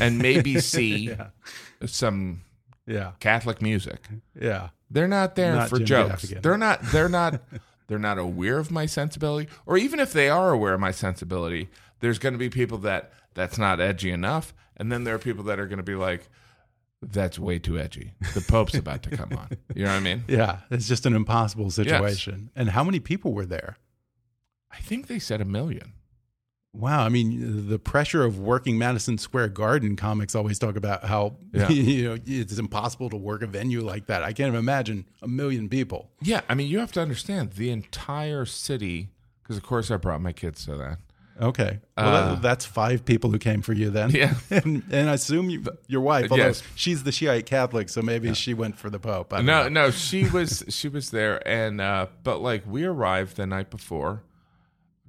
[SPEAKER 3] and maybe <laughs> see
[SPEAKER 2] Yeah.
[SPEAKER 3] some
[SPEAKER 2] Yeah.
[SPEAKER 3] catholic music
[SPEAKER 2] Yeah.
[SPEAKER 3] they're not there
[SPEAKER 2] Not
[SPEAKER 3] for
[SPEAKER 2] Jim
[SPEAKER 3] jokes. They're not. They're not. <laughs> they're not aware of my sensibility, or even if they are aware of my sensibility, there's going to be people that that's not edgy enough, and then there are people that are going to be like, "That's way too edgy." The Pope's about to come on. You know what I mean? <laughs>
[SPEAKER 2] Yeah. It's just an impossible situation. And how many people were there?
[SPEAKER 3] I think they said a million.
[SPEAKER 2] Wow, I mean, the pressure of working Madison Square Garden comics always talk about how <laughs>
[SPEAKER 3] Yeah.
[SPEAKER 2] you know it's impossible to work a venue like that. I can't even imagine a million people.
[SPEAKER 3] Yeah, I mean, you have to understand the entire city, because of course I brought my kids to that.
[SPEAKER 2] Okay. Well,
[SPEAKER 3] Uh,
[SPEAKER 2] that, that's five people who came for you then.
[SPEAKER 3] Yeah. <laughs>
[SPEAKER 2] and, and I assume you, your wife, although
[SPEAKER 3] Yes.
[SPEAKER 2] she's the Shiite Catholic, so maybe she went for the Pope.
[SPEAKER 3] No,
[SPEAKER 2] know.
[SPEAKER 3] no, she was she was there, and uh, but like we arrived the night before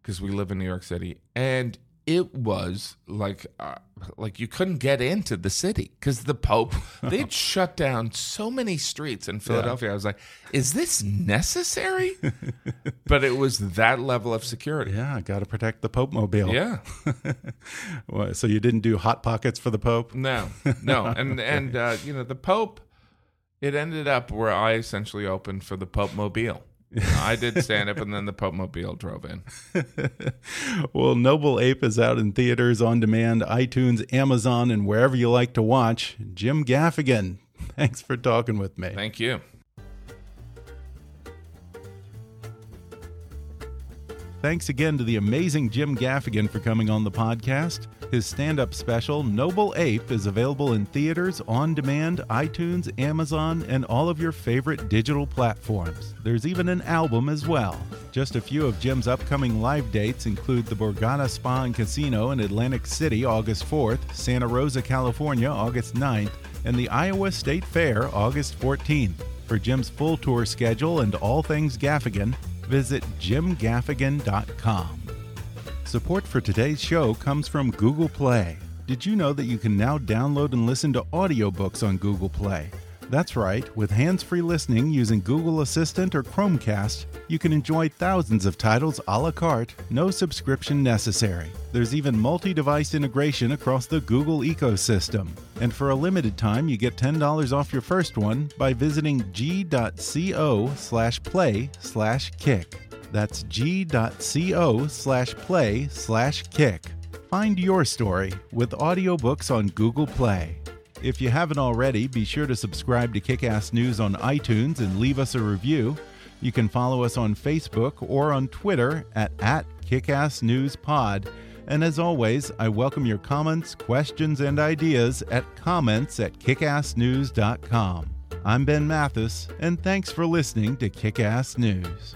[SPEAKER 3] because we live in New York City, and it was like uh, like you couldn't get into the city because the Pope <laughs> they'd shut down so many streets in Philadelphia. I was like, is this necessary? <laughs> but it was that level of security.
[SPEAKER 2] Yeah, got to protect the Pope mobile.
[SPEAKER 3] Yeah. <laughs>
[SPEAKER 2] So you didn't do hot pockets for the Pope?
[SPEAKER 3] No, no, and and uh, you know the Pope. It ended up where I essentially opened for the Pope Mobile. I did stand up, and then the Pope Mobile drove in. <laughs>
[SPEAKER 2] Well, Noble Ape is out in theaters, on demand, iTunes, Amazon, and wherever you like to watch. Jim Gaffigan, <laughs> thanks for talking with me.
[SPEAKER 3] Thank you.
[SPEAKER 2] Thanks again to the amazing Jim Gaffigan for coming on the podcast. His stand up special, Noble Ape, is available in theaters, on demand, iTunes, Amazon, and all of your favorite digital platforms. There's even an album as well. Just a few of Jim's upcoming live dates include the Borgata Spa and Casino in Atlantic City, August 4th, Santa Rosa, California, August 9th, and the Iowa State Fair, August 14th. For Jim's full tour schedule and all things Gaffigan, visit jimgaffigan.com. Support for today's show comes from Google Play. Did you know that you can now download and listen to audiobooks on Google Play? That's right, with hands free listening using Google Assistant or Chromecast, you can enjoy thousands of titles a la carte, no subscription necessary. There's even multi device integration across the Google ecosystem. And for a limited time, you get $10 off your first one by visiting g.co slash play slash kick. That's g.co slash play slash kick. Find your story with audiobooks on Google Play. If you haven't already, be sure to subscribe to Kickass News on iTunes and leave us a review. You can follow us on Facebook or on Twitter at, at KickassNewsPod. And as always, I welcome your comments, questions, and ideas at comments at kickassnews.com. I'm Ben Mathis, and thanks for listening to Kickass News.